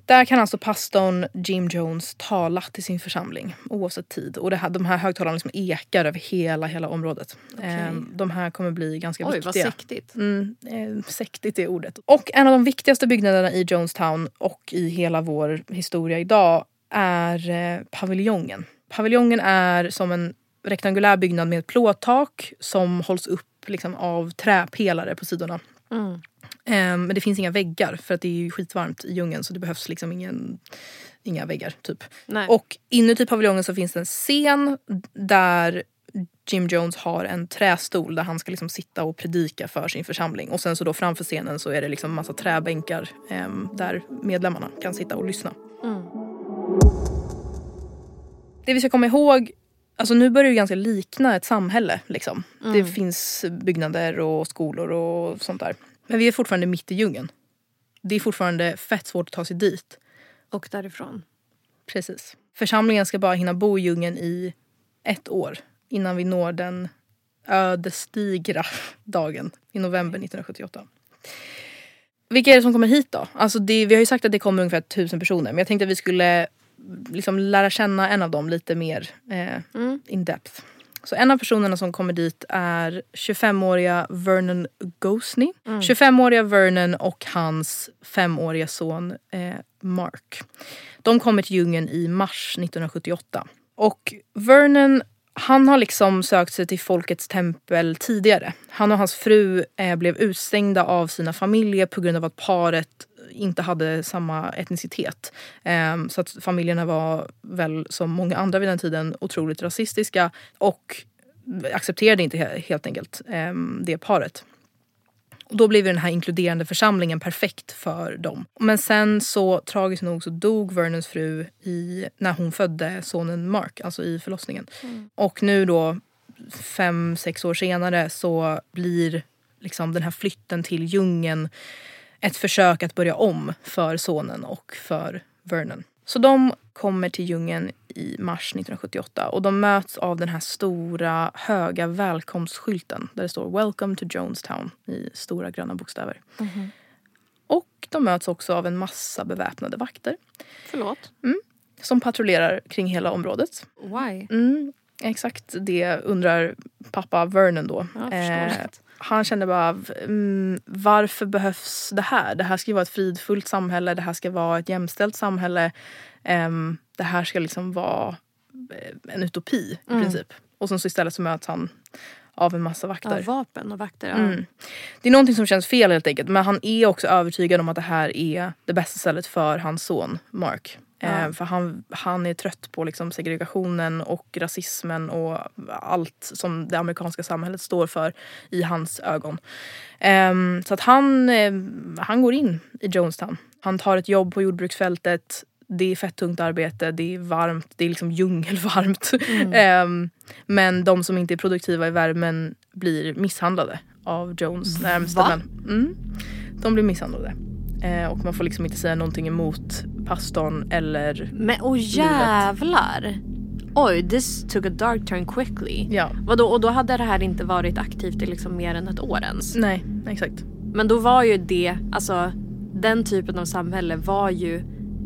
[SPEAKER 1] Där kan alltså pastorn Jim Jones tala till sin församling oavsett tid. Och det här, de här högtalarna liksom ekar över hela, hela området. Ehm, de här kommer bli ganska
[SPEAKER 2] Oj,
[SPEAKER 1] viktiga.
[SPEAKER 2] vad sektigt.
[SPEAKER 1] Mm, eh, sektigt är ordet. Och en av de viktigaste byggnaderna i Jonestown och i hela vår historia idag är eh, paviljongen. Paviljongen är som en rektangulär byggnad med ett plåttak som hålls upp liksom, av träpelare på sidorna.
[SPEAKER 2] Mm.
[SPEAKER 1] Eh, men det finns inga väggar för att det är ju skitvarmt i djungeln så det behövs liksom ingen, inga väggar. typ.
[SPEAKER 2] Nej.
[SPEAKER 1] Och inuti paviljongen så finns det en scen där Jim Jones har en trästol där han ska liksom sitta och predika för sin församling. Och sen så då framför scenen så är det liksom massa träbänkar em, där medlemmarna kan sitta och lyssna.
[SPEAKER 2] Mm.
[SPEAKER 1] Det vi ska komma ihåg, alltså nu börjar det ganska likna ett samhälle. Liksom.
[SPEAKER 2] Mm.
[SPEAKER 1] Det finns byggnader och skolor och sånt där. Men vi är fortfarande mitt i djungeln. Det är fortfarande fett svårt att ta sig dit.
[SPEAKER 2] Och därifrån.
[SPEAKER 1] Precis. Församlingen ska bara hinna bo i djungeln i ett år innan vi når den ödesdigra dagen i november 1978. Vilka är det som kommer hit då? Alltså det, vi har ju sagt att det kommer ungefär tusen personer men jag tänkte att vi skulle liksom lära känna en av dem lite mer eh, in depth. Så en av personerna som kommer dit är 25-åriga Vernon Gosney. 25-åriga Vernon och hans femåriga son eh, Mark. De kommer till djungeln i mars 1978. Och Vernon han har liksom sökt sig till Folkets tempel tidigare. Han och hans fru eh, blev utstängda av sina familjer på grund av att paret inte hade samma etnicitet. Eh, så att familjerna var väl som många andra vid den tiden otroligt rasistiska och accepterade inte he- helt enkelt eh, det paret. Och då blev den här inkluderande församlingen perfekt för dem. Men sen så tragiskt nog så dog Vernons fru i, när hon födde sonen Mark, alltså i förlossningen. Och nu då fem, sex år senare så blir liksom den här flytten till djungeln ett försök att börja om för sonen och för Vernon. Så de kommer till djungeln i mars 1978 och de möts av den här stora höga välkomstskylten där det står “Welcome to Jonestown” i stora gröna bokstäver. Och de möts också av en massa beväpnade vakter
[SPEAKER 2] Förlåt.
[SPEAKER 1] som patrullerar kring hela området.
[SPEAKER 2] Why?
[SPEAKER 1] Mm, exakt det undrar pappa Vernon då.
[SPEAKER 2] Ja, förståeligt.
[SPEAKER 1] Han kände bara, mm, varför behövs det här? Det här ska ju vara ett fridfullt samhälle, det här ska vara ett jämställt samhälle. Ehm, det här ska liksom vara eh, en utopi i princip. Och sen så istället så möts han av en massa vakter.
[SPEAKER 2] Ja, vapen och vakter. Ja.
[SPEAKER 1] Mm. Det är någonting som känns fel helt enkelt. Men han är också övertygad om att det här är det bästa stället för hans son Mark. Eh, för han, han är trött på liksom segregationen och rasismen och allt som det amerikanska samhället står för i hans ögon. Ehm, så att han, eh, han går in i Jonestown. Han tar ett jobb på jordbruksfältet. Det är fett tungt arbete, det är varmt, det är liksom djungelvarmt. Ehm, men de som inte är produktiva i värmen blir misshandlade av Jones närmsta
[SPEAKER 2] Va?
[SPEAKER 1] män. Mm. De blir misshandlade. Eh, och man får liksom inte säga någonting emot pastorn eller...
[SPEAKER 2] Men åh jävlar! Oj, this took a dark turn quickly.
[SPEAKER 1] Ja.
[SPEAKER 2] Vadå, och då hade det här inte varit aktivt i liksom mer än ett år ens?
[SPEAKER 1] Nej, exakt.
[SPEAKER 2] Men då var ju det, alltså den typen av samhälle var ju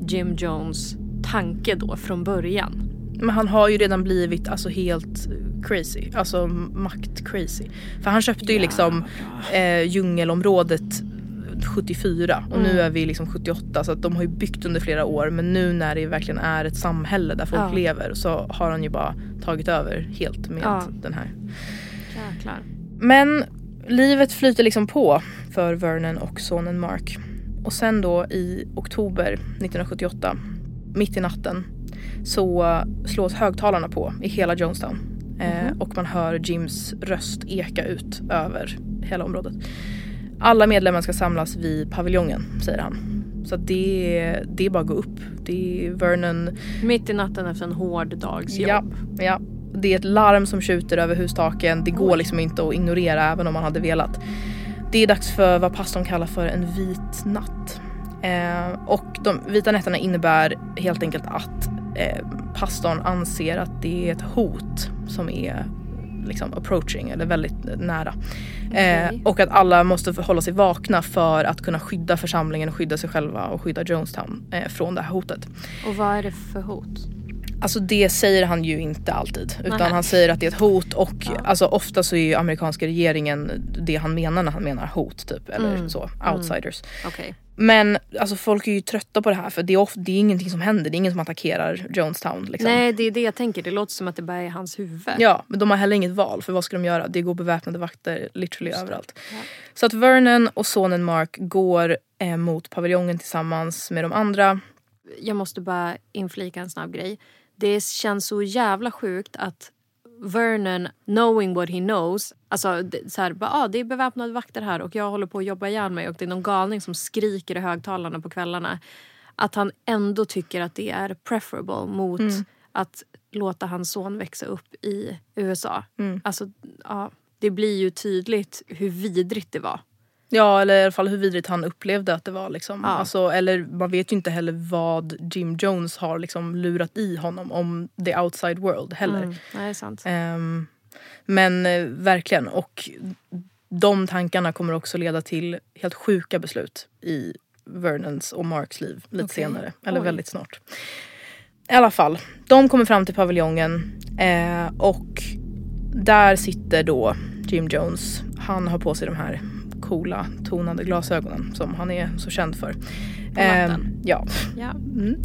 [SPEAKER 2] Jim Jones tanke då från början?
[SPEAKER 1] Men han har ju redan blivit alltså helt crazy. Alltså makt-crazy. För han köpte ju liksom eh, djungelområdet 74 och nu
[SPEAKER 2] Mm.
[SPEAKER 1] är vi liksom 78 så att de har ju byggt under flera år men nu när det verkligen är ett samhälle där folk
[SPEAKER 2] Ja.
[SPEAKER 1] lever så har han ju bara tagit över helt med
[SPEAKER 2] Ja.
[SPEAKER 1] den här.
[SPEAKER 2] Jäklar.
[SPEAKER 1] Men livet flyter liksom på för Vernon och sonen Mark. Och sen då i oktober 1978, mitt i natten, så slås högtalarna på i hela Jonestown. Eh, och man hör Jims röst eka ut över hela området. Alla medlemmar ska samlas vid paviljongen, säger han. Så det, det är bara att gå upp. Det är Vernon
[SPEAKER 2] Mitt i natten efter en hård dags jobb.
[SPEAKER 1] Ja, ja. Det är ett larm som skjuter över hustaken. Det går liksom inte att ignorera även om man hade velat. Det är dags för vad pastorn kallar för en vit natt. Eh, och de vita nätterna innebär helt enkelt att eh, pastorn anser att det är ett hot som är liksom approaching eller väldigt nära. Eh,
[SPEAKER 2] Okej.
[SPEAKER 1] och att alla måste hålla sig vakna för att kunna skydda församlingen skydda sig själva och skydda Jonestown eh, från det här hotet.
[SPEAKER 2] Och vad är det för hot?
[SPEAKER 1] Alltså det säger han ju inte alltid. Utan
[SPEAKER 2] Nähä.
[SPEAKER 1] han säger att det är ett hot och alltså ofta så är ju amerikanska regeringen det han menar när han menar hot typ. Eller
[SPEAKER 2] Mm.
[SPEAKER 1] så, outsiders.
[SPEAKER 2] Okej.
[SPEAKER 1] Men alltså folk är ju trötta på det här för det är, of- det är ingenting som händer. Det är ingen som attackerar Jonestown liksom.
[SPEAKER 2] Nej det är det jag tänker. Det låter som att det bara är hans huvud.
[SPEAKER 1] Ja, men de har heller inget val för vad ska de göra? Det går beväpnade vakter literally överallt. Så att Vernon och sonen Mark går eh, mot paviljongen tillsammans med de andra.
[SPEAKER 2] Jag måste bara inflika en snabb grej. Det känns så jävla sjukt att Vernon, knowing what he knows, alltså så här, bara, ah, det är beväpnade vakter här och jag håller på att jobba ihjäl mig och det är någon galning som skriker i högtalarna på kvällarna. Att han ändå tycker att det är preferable mot att låta hans son växa upp i USA. Alltså, ja, det blir ju tydligt hur vidrigt det var.
[SPEAKER 1] Ja eller i alla fall hur vidrigt han upplevde att det var. Liksom.
[SPEAKER 2] Ja.
[SPEAKER 1] Alltså, eller man vet ju inte heller vad Jim Jones har liksom lurat i honom om the outside world heller.
[SPEAKER 2] Mm, nej, det är sant.
[SPEAKER 1] Ehm, men eh, verkligen. Och de tankarna kommer också leda till helt sjuka beslut i Vernons och Marks liv lite
[SPEAKER 2] Okej.
[SPEAKER 1] senare. Eller
[SPEAKER 2] Oj.
[SPEAKER 1] väldigt snart. I alla fall, de kommer fram till paviljongen eh, och där sitter då Jim Jones. Han har på sig de här coola tonade glasögonen som han är så känd för.
[SPEAKER 2] Natten.
[SPEAKER 1] ja.
[SPEAKER 2] Ja.
[SPEAKER 1] Mm.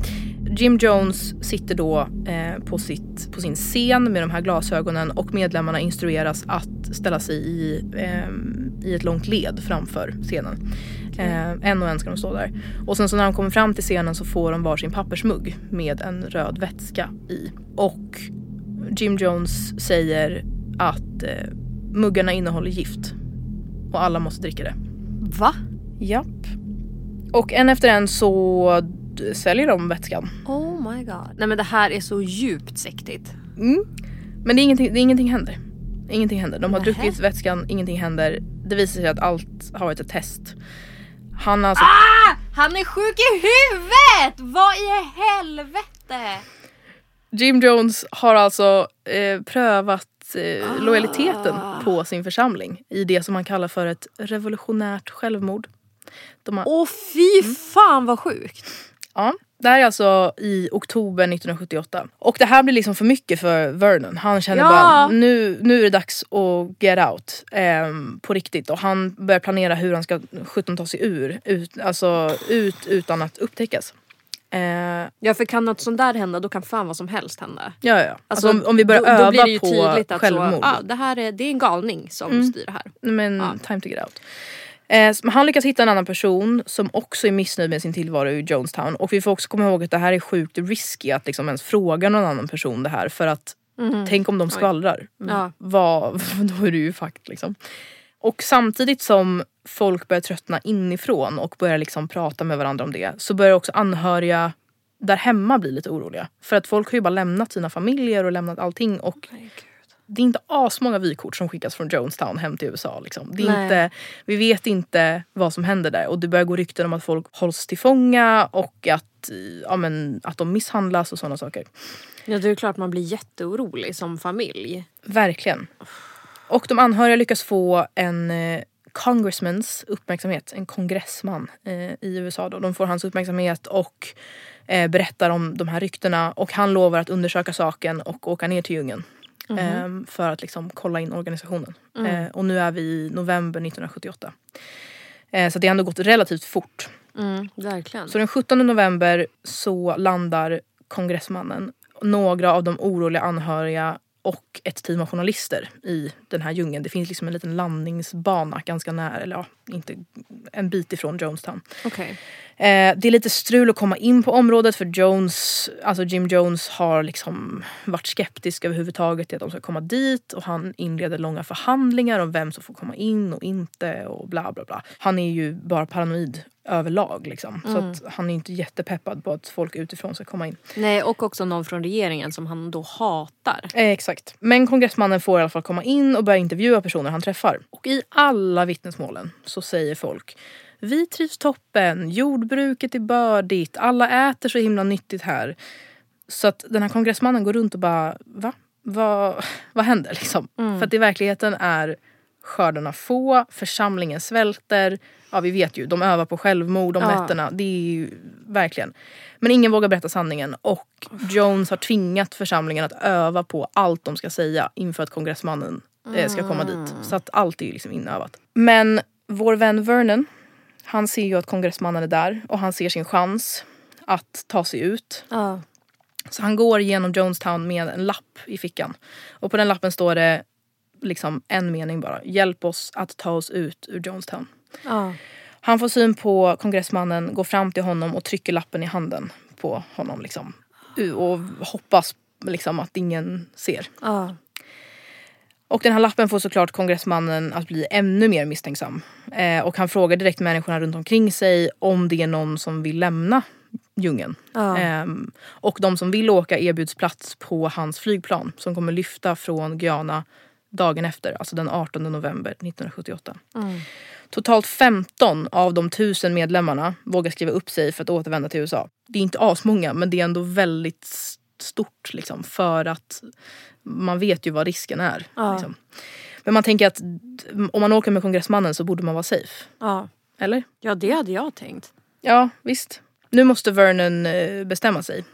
[SPEAKER 1] Jim Jones sitter då eh, på, sitt, på sin scen med de här glasögonen och medlemmarna instrueras att ställa sig i, ehm, i ett långt led framför scenen. Eh, en och en ska de stå där. Och sen så när de kommer fram till scenen så får de varsin pappersmugg med en röd vätska i. Och Jim Jones säger att eh, muggarna innehåller gift. Och alla måste dricka det.
[SPEAKER 2] Va?
[SPEAKER 1] Japp. Och en efter en så säljer de vätskan.
[SPEAKER 2] Oh my god. Nej men det här är så djupt sektigt.
[SPEAKER 1] Mm. Men det är ingenting, det är ingenting händer. Ingenting händer. De har
[SPEAKER 2] Nähä.
[SPEAKER 1] druckit vätskan, ingenting händer. Det visar sig att allt har varit ett test. Han har alltså...
[SPEAKER 2] Ah! Han är sjuk i huvudet! Vad i helvete?
[SPEAKER 1] Jim Jones har alltså eh, prövat eh, lojaliteten på sin församling i det som han kallar för ett revolutionärt självmord. Har,
[SPEAKER 2] Åh fy fan vad sjukt.
[SPEAKER 1] ja, det här är alltså i oktober 1978. Och det här blir liksom för mycket för Vernon. Han känner
[SPEAKER 2] Ja.
[SPEAKER 1] bara nu, nu är det dags att get out ehm, på riktigt. Och han börjar planera hur han ska sjutton ta sig ur. Ut, alltså ut utan att upptäckas. Eh,
[SPEAKER 2] Ja för kan något sånt där hända då kan fan vad som helst hända.
[SPEAKER 1] ja, ja. Alltså, om, om vi börjar
[SPEAKER 2] då,
[SPEAKER 1] öva
[SPEAKER 2] då blir det ju
[SPEAKER 1] på
[SPEAKER 2] tydligt att
[SPEAKER 1] självmord.
[SPEAKER 2] Så, ah, det här är, det är en galning som styr det här.
[SPEAKER 1] Men
[SPEAKER 2] Ja.
[SPEAKER 1] time to get out. Eh, han lyckas hitta en annan person som också är missnöjd med sin tillvaro i Jonestown. Och vi får också komma ihåg att det här är sjukt risky att liksom ens fråga någon annan person det här. För att tänk om de skvallrar.
[SPEAKER 2] Ja.
[SPEAKER 1] Vad, då är du ju fucked liksom. Och samtidigt som folk börjar tröttna inifrån och börjar liksom prata med varandra om det så börjar också anhöriga där hemma bli lite oroliga. För att folk har ju bara lämnat sina familjer och lämnat allting och det är inte asmånga vykort som skickas från Jonestown hem till USA. Liksom. Det är
[SPEAKER 2] Nej.
[SPEAKER 1] inte, vi vet inte vad som händer där och det börjar gå rykten om att folk hålls till fånga och att, ja, men, att de misshandlas och sådana saker.
[SPEAKER 2] Ja det är klart man blir jätteorolig som familj.
[SPEAKER 1] Verkligen. Och de anhöriga lyckas få en eh, congressmans uppmärksamhet, en kongressman eh, i USA. Då. De får hans uppmärksamhet och eh, berättar om de här ryktena och han lovar att undersöka saken och åka ner till djungeln. eh, för att liksom kolla in organisationen. Eh, och nu är vi i november 1978. Eh, så det har ändå gått relativt fort.
[SPEAKER 2] Mm, verkligen.
[SPEAKER 1] Så den 17 november så landar kongressmannen, några av de oroliga anhöriga och ett team av journalister i den här djungeln. Det finns liksom en liten landningsbana ganska nära, eller ja, inte en bit ifrån Jonestown.
[SPEAKER 2] Okej.
[SPEAKER 1] Eh, det är lite strul att komma in på området för Jones, alltså Jim Jones har liksom varit skeptisk överhuvudtaget till att de ska komma dit och han inleder långa förhandlingar om vem som får komma in och inte och bla bla bla. Han är ju bara paranoid överlag liksom. Så att han är inte jättepeppad på att folk utifrån ska komma in.
[SPEAKER 2] Nej, och också någon från regeringen som han då hatar.
[SPEAKER 1] Eh, exakt. Men kongressmannen får i alla fall komma in och börja intervjua personer han träffar. Och i alla vittnesmålen så säger folk vi trivs toppen, jordbruket är bördigt, alla äter så himla nyttigt här. Så att den här kongressmannen går runt och bara, va? Vad, vad händer liksom? För att i verkligheten är skördarna få, församlingen svälter. Ja vi vet ju, de övar på självmord om
[SPEAKER 2] Ja.
[SPEAKER 1] nätterna. Det är ju verkligen. Men ingen vågar berätta sanningen och Jones har tvingat församlingen att öva på allt de ska säga inför att kongressmannen eh, ska komma dit. Så att allt är ju liksom inövat. Men vår vän Vernon, han ser ju att kongressmannen är där och han ser sin chans att ta sig ut.
[SPEAKER 2] Ja.
[SPEAKER 1] Så han går genom Jonestown med en lapp i fickan. Och på den lappen står det liksom en mening bara. Hjälp oss att ta oss ut ur Jonestown.
[SPEAKER 2] Ja.
[SPEAKER 1] Han får syn på kongressmannen, går fram till honom och trycker lappen i handen på honom. Liksom. Och hoppas liksom att ingen ser.
[SPEAKER 2] Ja.
[SPEAKER 1] Och den här lappen får såklart kongressmannen att bli ännu mer misstänksam. Eh, och han frågar direkt människorna runt omkring sig om det är någon som vill lämna djungeln.
[SPEAKER 2] Ja.
[SPEAKER 1] Ehm, och de som vill åka erbjuds plats på hans flygplan som kommer lyfta från Guyana dagen efter, alltså den 18 november 1978. Totalt 15 av de 1000 medlemmarna vågar skriva upp sig för att återvända till USA. Det är inte asmånga men det är ändå väldigt stort liksom, för att man vet ju vad risken är.
[SPEAKER 2] Ja.
[SPEAKER 1] Liksom. Men man tänker att om man åker med kongressmannen så borde man vara safe.
[SPEAKER 2] Ja.
[SPEAKER 1] Eller?
[SPEAKER 2] ja, det hade jag tänkt.
[SPEAKER 1] Ja, visst. Nu måste Vernon eh, bestämma sig.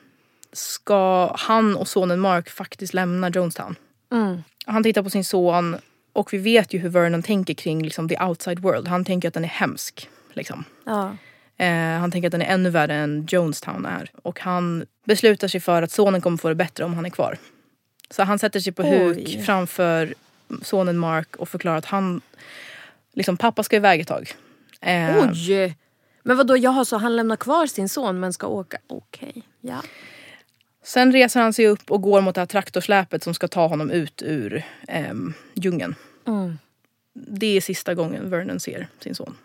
[SPEAKER 1] Ska han och sonen Mark faktiskt lämna Jonestown?
[SPEAKER 2] Mm.
[SPEAKER 1] Han tittar på sin son och vi vet ju hur Vernon tänker kring liksom, the outside world. Han tänker att den är hemsk. Liksom.
[SPEAKER 2] Ja.
[SPEAKER 1] Eh, han tänker att den är ännu värre än Jonestown är. Och han beslutar sig för att sonen kommer få det bättre om han är kvar. Så han sätter sig på huk
[SPEAKER 2] Oj.
[SPEAKER 1] framför sonen Mark och förklarar att han, liksom pappa ska iväg ett tag. Eh,
[SPEAKER 2] Oj! Men vad då jaha, så han lämnar kvar sin son men ska åka? Okej, ja.
[SPEAKER 1] Sen reser han sig upp och går mot det här traktorsläpet som ska ta honom ut ur ehm, djungeln.
[SPEAKER 2] Mm.
[SPEAKER 1] Det är sista gången Vernon ser sin son.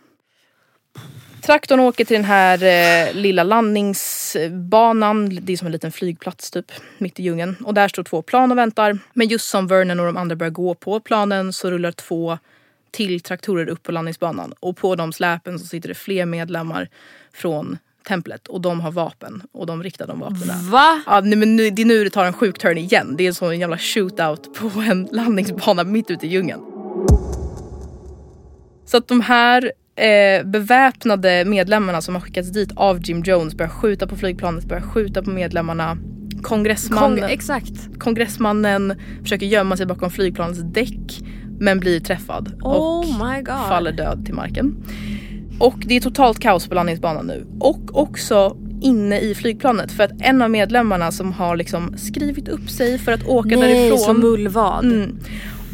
[SPEAKER 1] Traktorn åker till den här eh, lilla landningsbanan. Det är som en liten flygplats typ, mitt i djungeln. Och där står två plan och väntar. Men just som Vernon och de andra börjar gå på planen så rullar två till traktorer upp på landningsbanan. Och på de släpen så sitter det fler medlemmar från templet. Och de har vapen. Och de riktar de vapnen.
[SPEAKER 2] Va?
[SPEAKER 1] Ja, nej, men nu, det är nu det tar en sjuk turn igen. Det är en jävla shootout på en landningsbana mitt ute i djungeln. Så att de här eh, beväpnade medlemmarna som har skickats dit av Jim Jones börjar skjuta på flygplanet, börjar skjuta på medlemmarna. Kongressmannen,
[SPEAKER 2] Kong, exakt.
[SPEAKER 1] kongressmannen försöker gömma sig bakom flygplanets däck men blir träffad och
[SPEAKER 2] Oh god.
[SPEAKER 1] faller död till marken. Och det är totalt kaos på landningsbanan nu. Och också inne i flygplanet för att en av medlemmarna som har liksom skrivit upp sig för att åka
[SPEAKER 2] Nej,
[SPEAKER 1] därifrån
[SPEAKER 2] som mullvad.
[SPEAKER 1] Mm.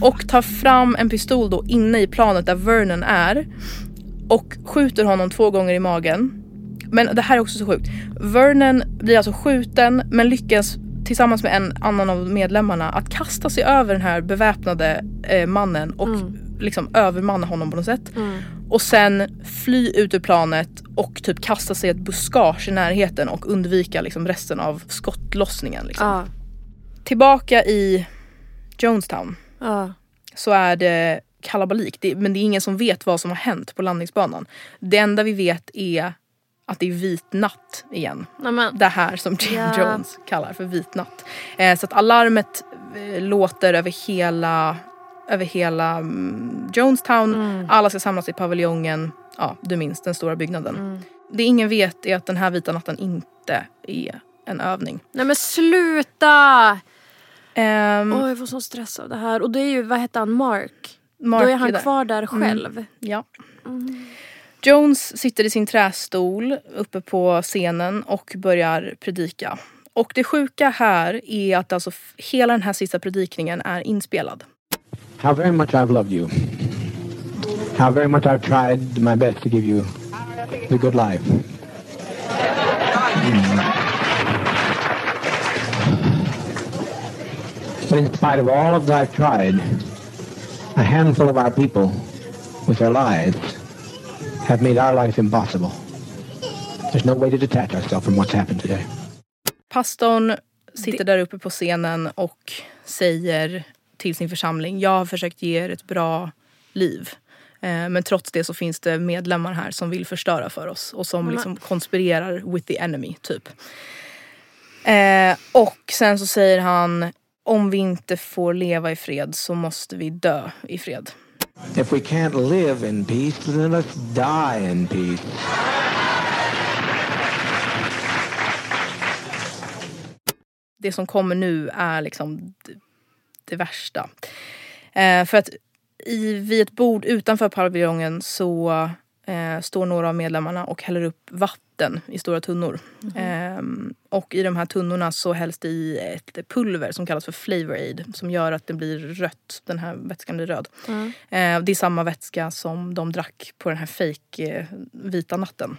[SPEAKER 1] Och tar fram en pistol då inne i planet där Vernon är. Och skjuter honom två gånger i magen. Men det här är också så sjukt. Vernon blir alltså skjuten men lyckas tillsammans med en annan av medlemmarna att kasta sig över den här beväpnade eh, mannen och liksom övermanna honom på något sätt. Och sen fly ut ur planet och typ kasta sig ett buskage i närheten och undvika liksom resten av skottlossningen. Liksom.
[SPEAKER 2] Ja.
[SPEAKER 1] Tillbaka i Jonestown
[SPEAKER 2] Ja.
[SPEAKER 1] så är det kalabalik. Det, men det är ingen som vet vad som har hänt på landningsbanan. Det enda vi vet är att det är vit natt igen.
[SPEAKER 2] Nej, men,
[SPEAKER 1] Det här som Jim
[SPEAKER 2] Ja.
[SPEAKER 1] Jones kallar för vit natt. Eh, så att alarmet eh, låter över hela över hela mm, Jonestown. Alla ska samlas i paviljongen. Ja, du minns den stora byggnaden. Det ingen vet är att den här vita natten inte är en övning.
[SPEAKER 2] Nej men sluta!
[SPEAKER 1] Ehm,
[SPEAKER 2] Åh, jag får sån stress av det här. Och det är ju, vad heter han, Mark?
[SPEAKER 1] Mark
[SPEAKER 2] Då är han
[SPEAKER 1] där.
[SPEAKER 2] kvar där själv.
[SPEAKER 1] Ja. Jones sitter i sin trästol uppe på scenen och börjar predika. Och det sjuka här är att alltså hela den här sista predikningen är inspelad.
[SPEAKER 4] How very much I've loved you. How very much I've tried my best to give you the good life. Hmm. But in spite of all of that I've tried, a handful of our people, with their lives, have made our life impossible. There's no way to detach ourselves from what's happened today.
[SPEAKER 1] Pastorn sitter där uppe på scenen och säger till sin församling, jag har försökt ge er ett bra liv. Eh, Men trots det så finns det medlemmar här som vill förstöra för oss och som liksom konspirerar with the enemy, typ. Eh, och sen så säger han, om vi inte får leva i fred så måste vi dö i fred.
[SPEAKER 4] If we can't live in peace, then let's die in peace.
[SPEAKER 1] det som kommer nu är liksom det, värsta. Eh, för att i, vid ett bord utanför paviljongen så eh, står några av medlemmarna och häller upp vatten i stora tunnor. Eh, och i de här tunnorna så hälls det i ett pulver som kallas för flavor aid som gör att det blir rött, den här vätskan blir röd. Eh, det är samma vätska som de drack på den här fake eh, vita natten.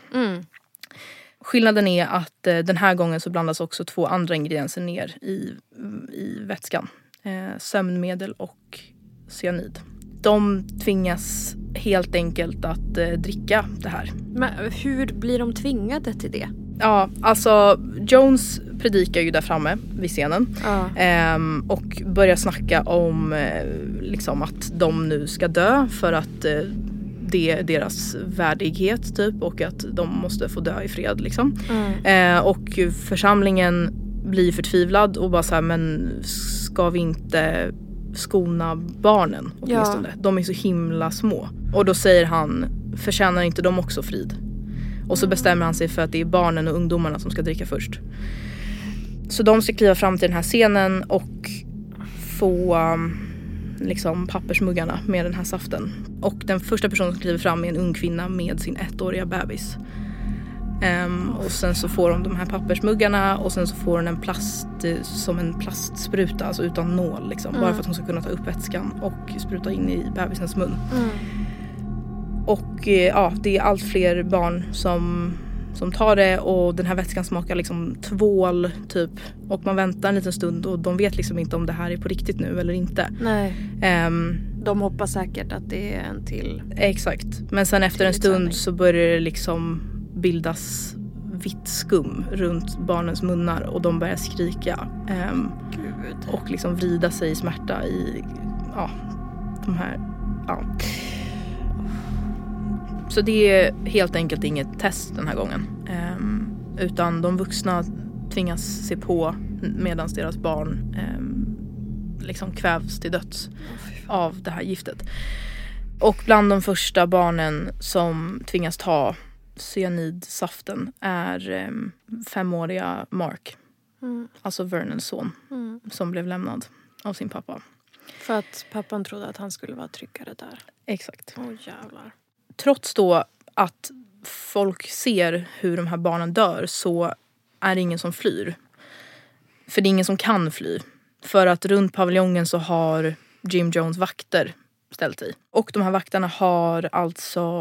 [SPEAKER 1] Skillnaden är att eh, den här gången så blandas också två andra ingredienser ner i, i vätskan. Eh, sömnmedel och cyanid. De tvingas helt enkelt att eh, dricka det här.
[SPEAKER 2] Men hur blir de tvingade till det?
[SPEAKER 1] Ja, alltså Jones predikar ju där framme vid scenen.
[SPEAKER 2] Ja.
[SPEAKER 1] Ehm, och börjar snacka om eh, liksom att de nu ska dö för att eh, det är deras värdighet typ och att de måste få dö i fred liksom. Eh, och församlingen blir förtvivlad och bara så här, men ska vi inte skona barnen åtminstone? De är så himla små. Och då säger han, förtjänar inte de också frid? Och så bestämmer han sig för att det är barnen och ungdomarna som ska dricka först. Så de ska kliva fram till den här scenen och få um, liksom pappersmuggarna med den här saften. Och den första personen som kliver fram är en ung kvinna med sin ettåriga bebis. Ehm, och sen så får de de här pappersmuggarna och sen så får hon en plast, eh, som en plastspruta, alltså utan nål liksom. Bara för att hon ska kunna ta upp vätskan och spruta in i bebisens mun. Och eh, ja, det är allt fler barn som, som tar det och den här vätskan smakar liksom tvål typ. Och man väntar en liten stund och de vet liksom inte om det här är på riktigt nu eller inte.
[SPEAKER 2] Nej.
[SPEAKER 1] Ehm,
[SPEAKER 2] De hoppas säkert att det är en till.
[SPEAKER 1] exakt. Men sen efter en stund så börjar det liksom bildas vitt skum runt barnens munnar och de börjar skrika.
[SPEAKER 2] Gud.
[SPEAKER 1] och liksom vrida sig i smärta i ja, de här... Ja. Så det är helt enkelt inget test den här gången. Ehm, utan de vuxna tvingas se på medan deras barn ehm, liksom kvävs till döds av det här giftet. Och bland de första barnen som tvingas ta cyanidsaften är ehm, femåriga Mark. Alltså Vernons son som blev lämnad av sin pappa.
[SPEAKER 2] För att pappan trodde att han skulle vara tryggare där.
[SPEAKER 1] Exakt.
[SPEAKER 2] Åh jävlar.
[SPEAKER 1] Trots då att folk ser hur de här barnen dör så är det ingen som flyr. För det är ingen som kan fly. För att runt paviljongen så har Jim Jones vakter ställt sig. Och de här vakterna har alltså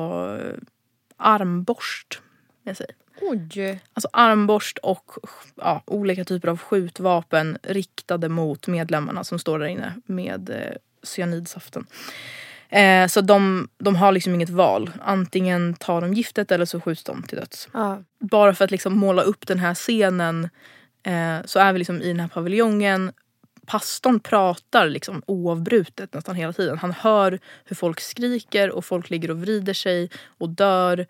[SPEAKER 1] armborst med sig.
[SPEAKER 2] Oj.
[SPEAKER 1] Alltså armborst och ja, olika typer av skjutvapen riktade mot medlemmarna som står där inne med eh, cyanidsaften. Eh, så de, de har liksom inget val. Antingen tar de giftet eller så skjuts de till döds.
[SPEAKER 2] Ja.
[SPEAKER 1] Bara för att liksom måla upp den här scenen eh, så är vi liksom i den här paviljongen. Pastorn pratar liksom oavbrutet nästan hela tiden. Han hör hur folk skriker och folk ligger och vrider sig och dör.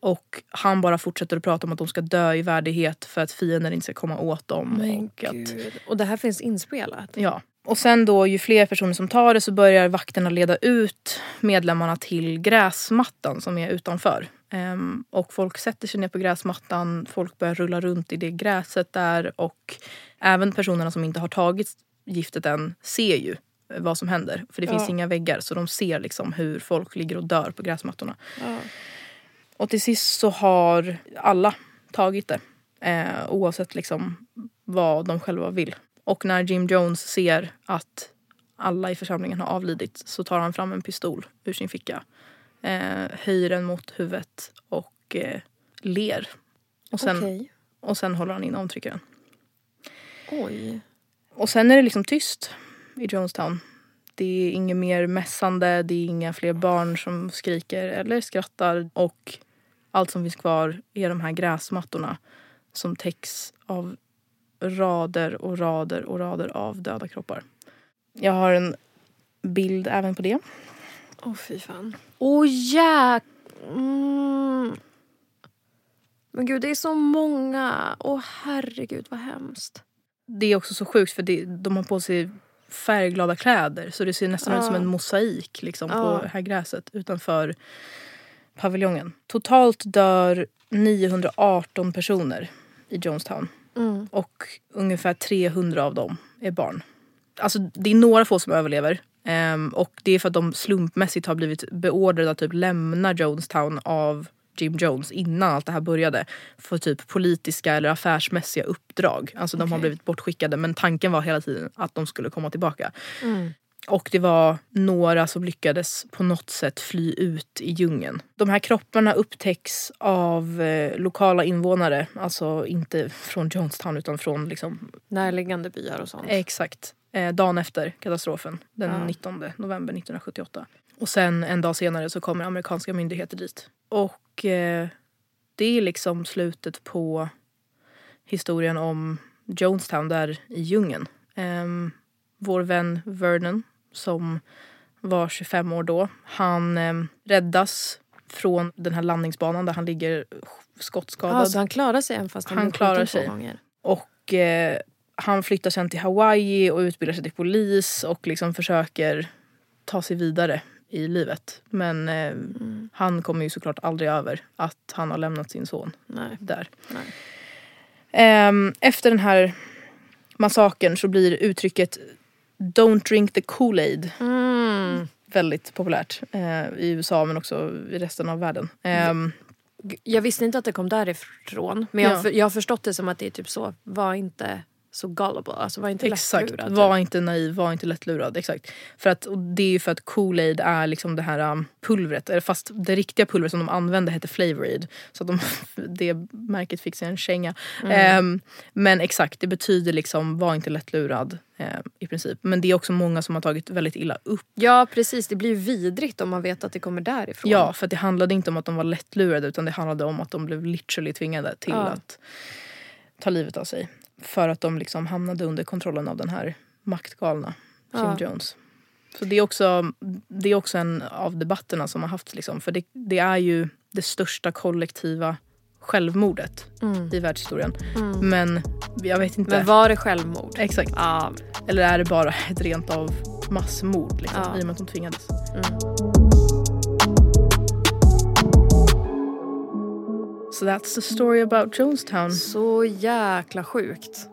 [SPEAKER 1] Och han bara fortsätter att prata om att de ska dö i värdighet för att fienden inte ska komma åt dem.
[SPEAKER 2] Men
[SPEAKER 1] och att.
[SPEAKER 2] Och det här finns inspelat?
[SPEAKER 1] ja, Och sen då ju fler personer som tar det så börjar vakterna leda ut medlemmarna till gräsmattan som är utanför. Ehm, och folk sätter sig ner på gräsmattan, folk börjar rulla runt i det gräset där och även personerna som inte har tagit giftet än ser ju vad som händer. För det
[SPEAKER 2] Ja.
[SPEAKER 1] finns inga väggar så de ser liksom hur folk ligger och dör på gräsmattorna. Och till sist så har alla tagit det. Eh, oavsett liksom vad de själva vill. Och när Jim Jones ser att alla i församlingen har avlidit så tar han fram en pistol ur sin ficka. Eh, höjer den mot huvudet och eh, ler. Och sen,
[SPEAKER 2] Okej.
[SPEAKER 1] och sen håller han in avtryckaren.
[SPEAKER 2] Oj.
[SPEAKER 1] Och sen är det liksom tyst i Jonestown. Det är inget mer mässande, det är inga fler barn som skriker eller skrattar. Och allt som finns kvar är de här gräsmattorna som täcks av rader och rader och rader av döda kroppar. Jag har en bild även på det.
[SPEAKER 2] Åh fy fan. Åh jäk... Mm. Men gud det är så många. Åh herregud vad hemskt.
[SPEAKER 1] Det är också så sjukt för det, de har på sig färgglada kläder så det ser nästan ut som en mosaik liksom,
[SPEAKER 2] Ja.
[SPEAKER 1] på det här gräset utanför paviljongen. Totalt dör 918 personer i Jonestown
[SPEAKER 2] Mm.
[SPEAKER 1] och ungefär 300 av dem är barn. Alltså det är några få som överlever ehm, och det är för att de slumpmässigt har blivit beordrade att typ lämna Jonestown av Jim Jones innan allt det här började för typ politiska eller affärsmässiga uppdrag. Alltså de har blivit bortskickade men tanken var hela tiden att de skulle komma tillbaka.
[SPEAKER 2] Mm.
[SPEAKER 1] Och det var några som lyckades på något sätt fly ut i djungeln. De här kropparna upptäcks av eh, lokala invånare, alltså inte från Jonestown utan från liksom,
[SPEAKER 2] Närliggande byar och sånt.
[SPEAKER 1] exakt eh, dagen efter katastrofen, den
[SPEAKER 2] Ja.
[SPEAKER 1] 19 november 1978. Och sen en dag senare så kommer amerikanska myndigheter dit. Och eh, det är liksom slutet på historien om Jonestown där i djungeln. Ehm, vår vän Vernon som var 25 år då. Han eh, räddas från den här landningsbanan där han ligger skottskadad.
[SPEAKER 2] Ja, så han klarar sig även fast han,
[SPEAKER 1] Han klarar sig.
[SPEAKER 2] gånger.
[SPEAKER 1] Och eh, han flyttar sen till Hawaii och utbildar sig till polis och liksom försöker ta sig vidare i livet. Men eh, han kommer ju såklart aldrig över att han har lämnat sin son
[SPEAKER 2] Nej.
[SPEAKER 1] där.
[SPEAKER 2] Nej.
[SPEAKER 1] Ehm, efter den här massakern så blir uttrycket Don't drink the Kool-Aid
[SPEAKER 2] Mm.
[SPEAKER 1] väldigt populärt eh, i USA men också i resten av världen. Ehm,
[SPEAKER 2] Jag visste inte att det kom därifrån. Men jag,
[SPEAKER 1] Ja.
[SPEAKER 2] jag har förstått det som att det är typ så. Var inte så gullible. Alltså var inte
[SPEAKER 1] Exakt,
[SPEAKER 2] lättlurad.
[SPEAKER 1] var inte naiv, var inte lättlurad. Exakt. För att, och det är ju för att Kool-Aid är liksom det här um, pulvret. Fast det riktiga pulvret som de använde hette Flavor Aid. Så att de, det märket fick sig en känga. Ehm, men exakt, det betyder liksom var inte lättlurad ehm, i princip. Men det är också många som har tagit väldigt illa upp.
[SPEAKER 2] Ja precis, det blir vidrigt om man vet att det kommer därifrån.
[SPEAKER 1] Ja, för det handlade inte om att de var lättlurade utan det handlade om att de blev literally tvingade till
[SPEAKER 2] Ja.
[SPEAKER 1] att ta livet av sig. För att de liksom hamnade under kontrollen av den här maktgalna Jim
[SPEAKER 2] Ja.
[SPEAKER 1] Jones. Så det är, också, det är också en av debatterna som har haft. Liksom, för det, det är ju det största kollektiva självmordet i världshistorien. Men jag vet inte.
[SPEAKER 2] Men var det självmord?
[SPEAKER 1] Exakt.
[SPEAKER 2] Ja.
[SPEAKER 1] Eller är det bara ett rent av massmord liksom,
[SPEAKER 2] Ja.
[SPEAKER 1] i och med att de tvingades. So that's the story about Jonestown.
[SPEAKER 2] Så jäkla sjukt.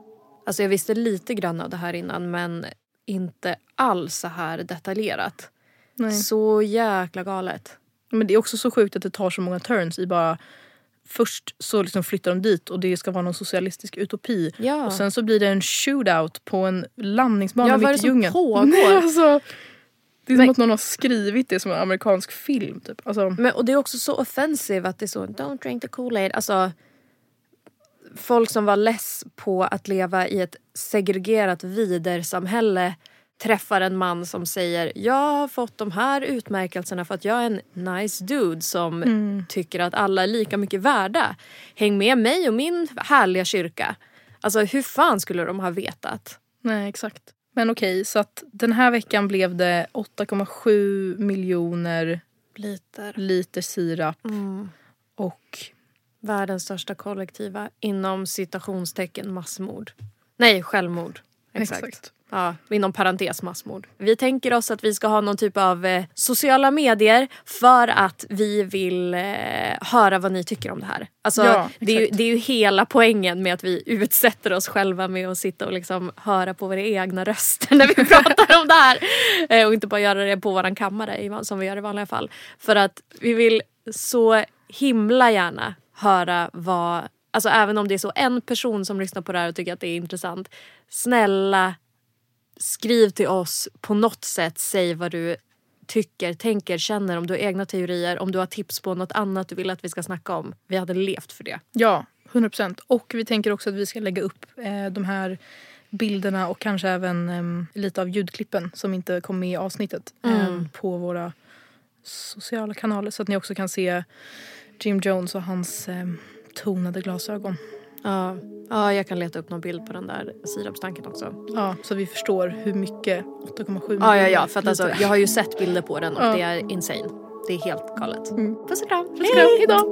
[SPEAKER 2] Alltså jag visste lite grann av det här innan men inte alls så här detaljerat.
[SPEAKER 1] Nej.
[SPEAKER 2] Så jäkla galet.
[SPEAKER 1] Men det är också så sjukt att det tar så många turns i bara Först så liksom flyttar de dit och det ska vara någon socialistisk utopi.
[SPEAKER 2] Ja.
[SPEAKER 1] Och sen så blir det en shootout på en landningsbana
[SPEAKER 2] Ja, vad är
[SPEAKER 1] mitt
[SPEAKER 2] det
[SPEAKER 1] i
[SPEAKER 2] som
[SPEAKER 1] djungeln.
[SPEAKER 2] pågår?
[SPEAKER 1] Nej, alltså, det är
[SPEAKER 2] Men-
[SPEAKER 1] som att någon har skrivit det som en amerikansk film. Typ. Alltså,
[SPEAKER 2] Men, och det är också så offensive att det är så don't drink the Kool-Aid. Alltså, folk som var less på att leva i ett segregerat vidersamhälle träffar en man som säger jag har fått de här utmärkelserna för att jag är en nice dude som tycker att alla är lika mycket värda. Häng med mig och min härliga kyrka. Alltså hur fan skulle de ha vetat?
[SPEAKER 1] Nej, exakt. Men okej, så att den här veckan blev det 8,7 miljoner
[SPEAKER 2] Liter.
[SPEAKER 1] liter sirap och
[SPEAKER 2] Världens största kollektiva inom citationstecken massmord. Nej, självmord. Exakt. Ja, inom parentes massmord. Vi tänker oss att vi ska ha någon typ av eh, sociala medier för att vi vill eh, höra vad ni tycker om det här. Alltså,
[SPEAKER 1] Ja,
[SPEAKER 2] det, är ju, det är ju hela poängen med att vi utsätter oss själva med att sitta och liksom höra på våra egna röster när vi pratar om det här. Eh, och inte bara göra det på våran kammare som vi gör i vanliga fall. För att vi vill så himla gärna höra vad Alltså även om det är så en person som lyssnar på det här och tycker att det är intressant. Snälla skriv till oss på något sätt. Säg vad du tycker, tänker, känner. Om du har egna teorier, om du har tips på något annat du vill att vi ska snacka om. Vi hade levt för det.
[SPEAKER 1] Ja, 100 procent. Och vi tänker också att vi ska lägga upp eh, de här bilderna och kanske även em, lite av ljudklippen som inte kom med i avsnittet em, på våra sociala kanaler så att ni också kan se Jim Jones och hans em, tonade glasögon.
[SPEAKER 2] Ja. ja, jag kan leta upp någon bild på den där sirapstanken också.
[SPEAKER 1] Ja, så vi förstår hur mycket 8,7
[SPEAKER 2] Ja, ja, ja. För att alltså, jag har ju sett bilder på den och
[SPEAKER 1] Ja.
[SPEAKER 2] det är insane. Det är helt galet. Puss och kram.
[SPEAKER 1] Puss och kram, hejdå!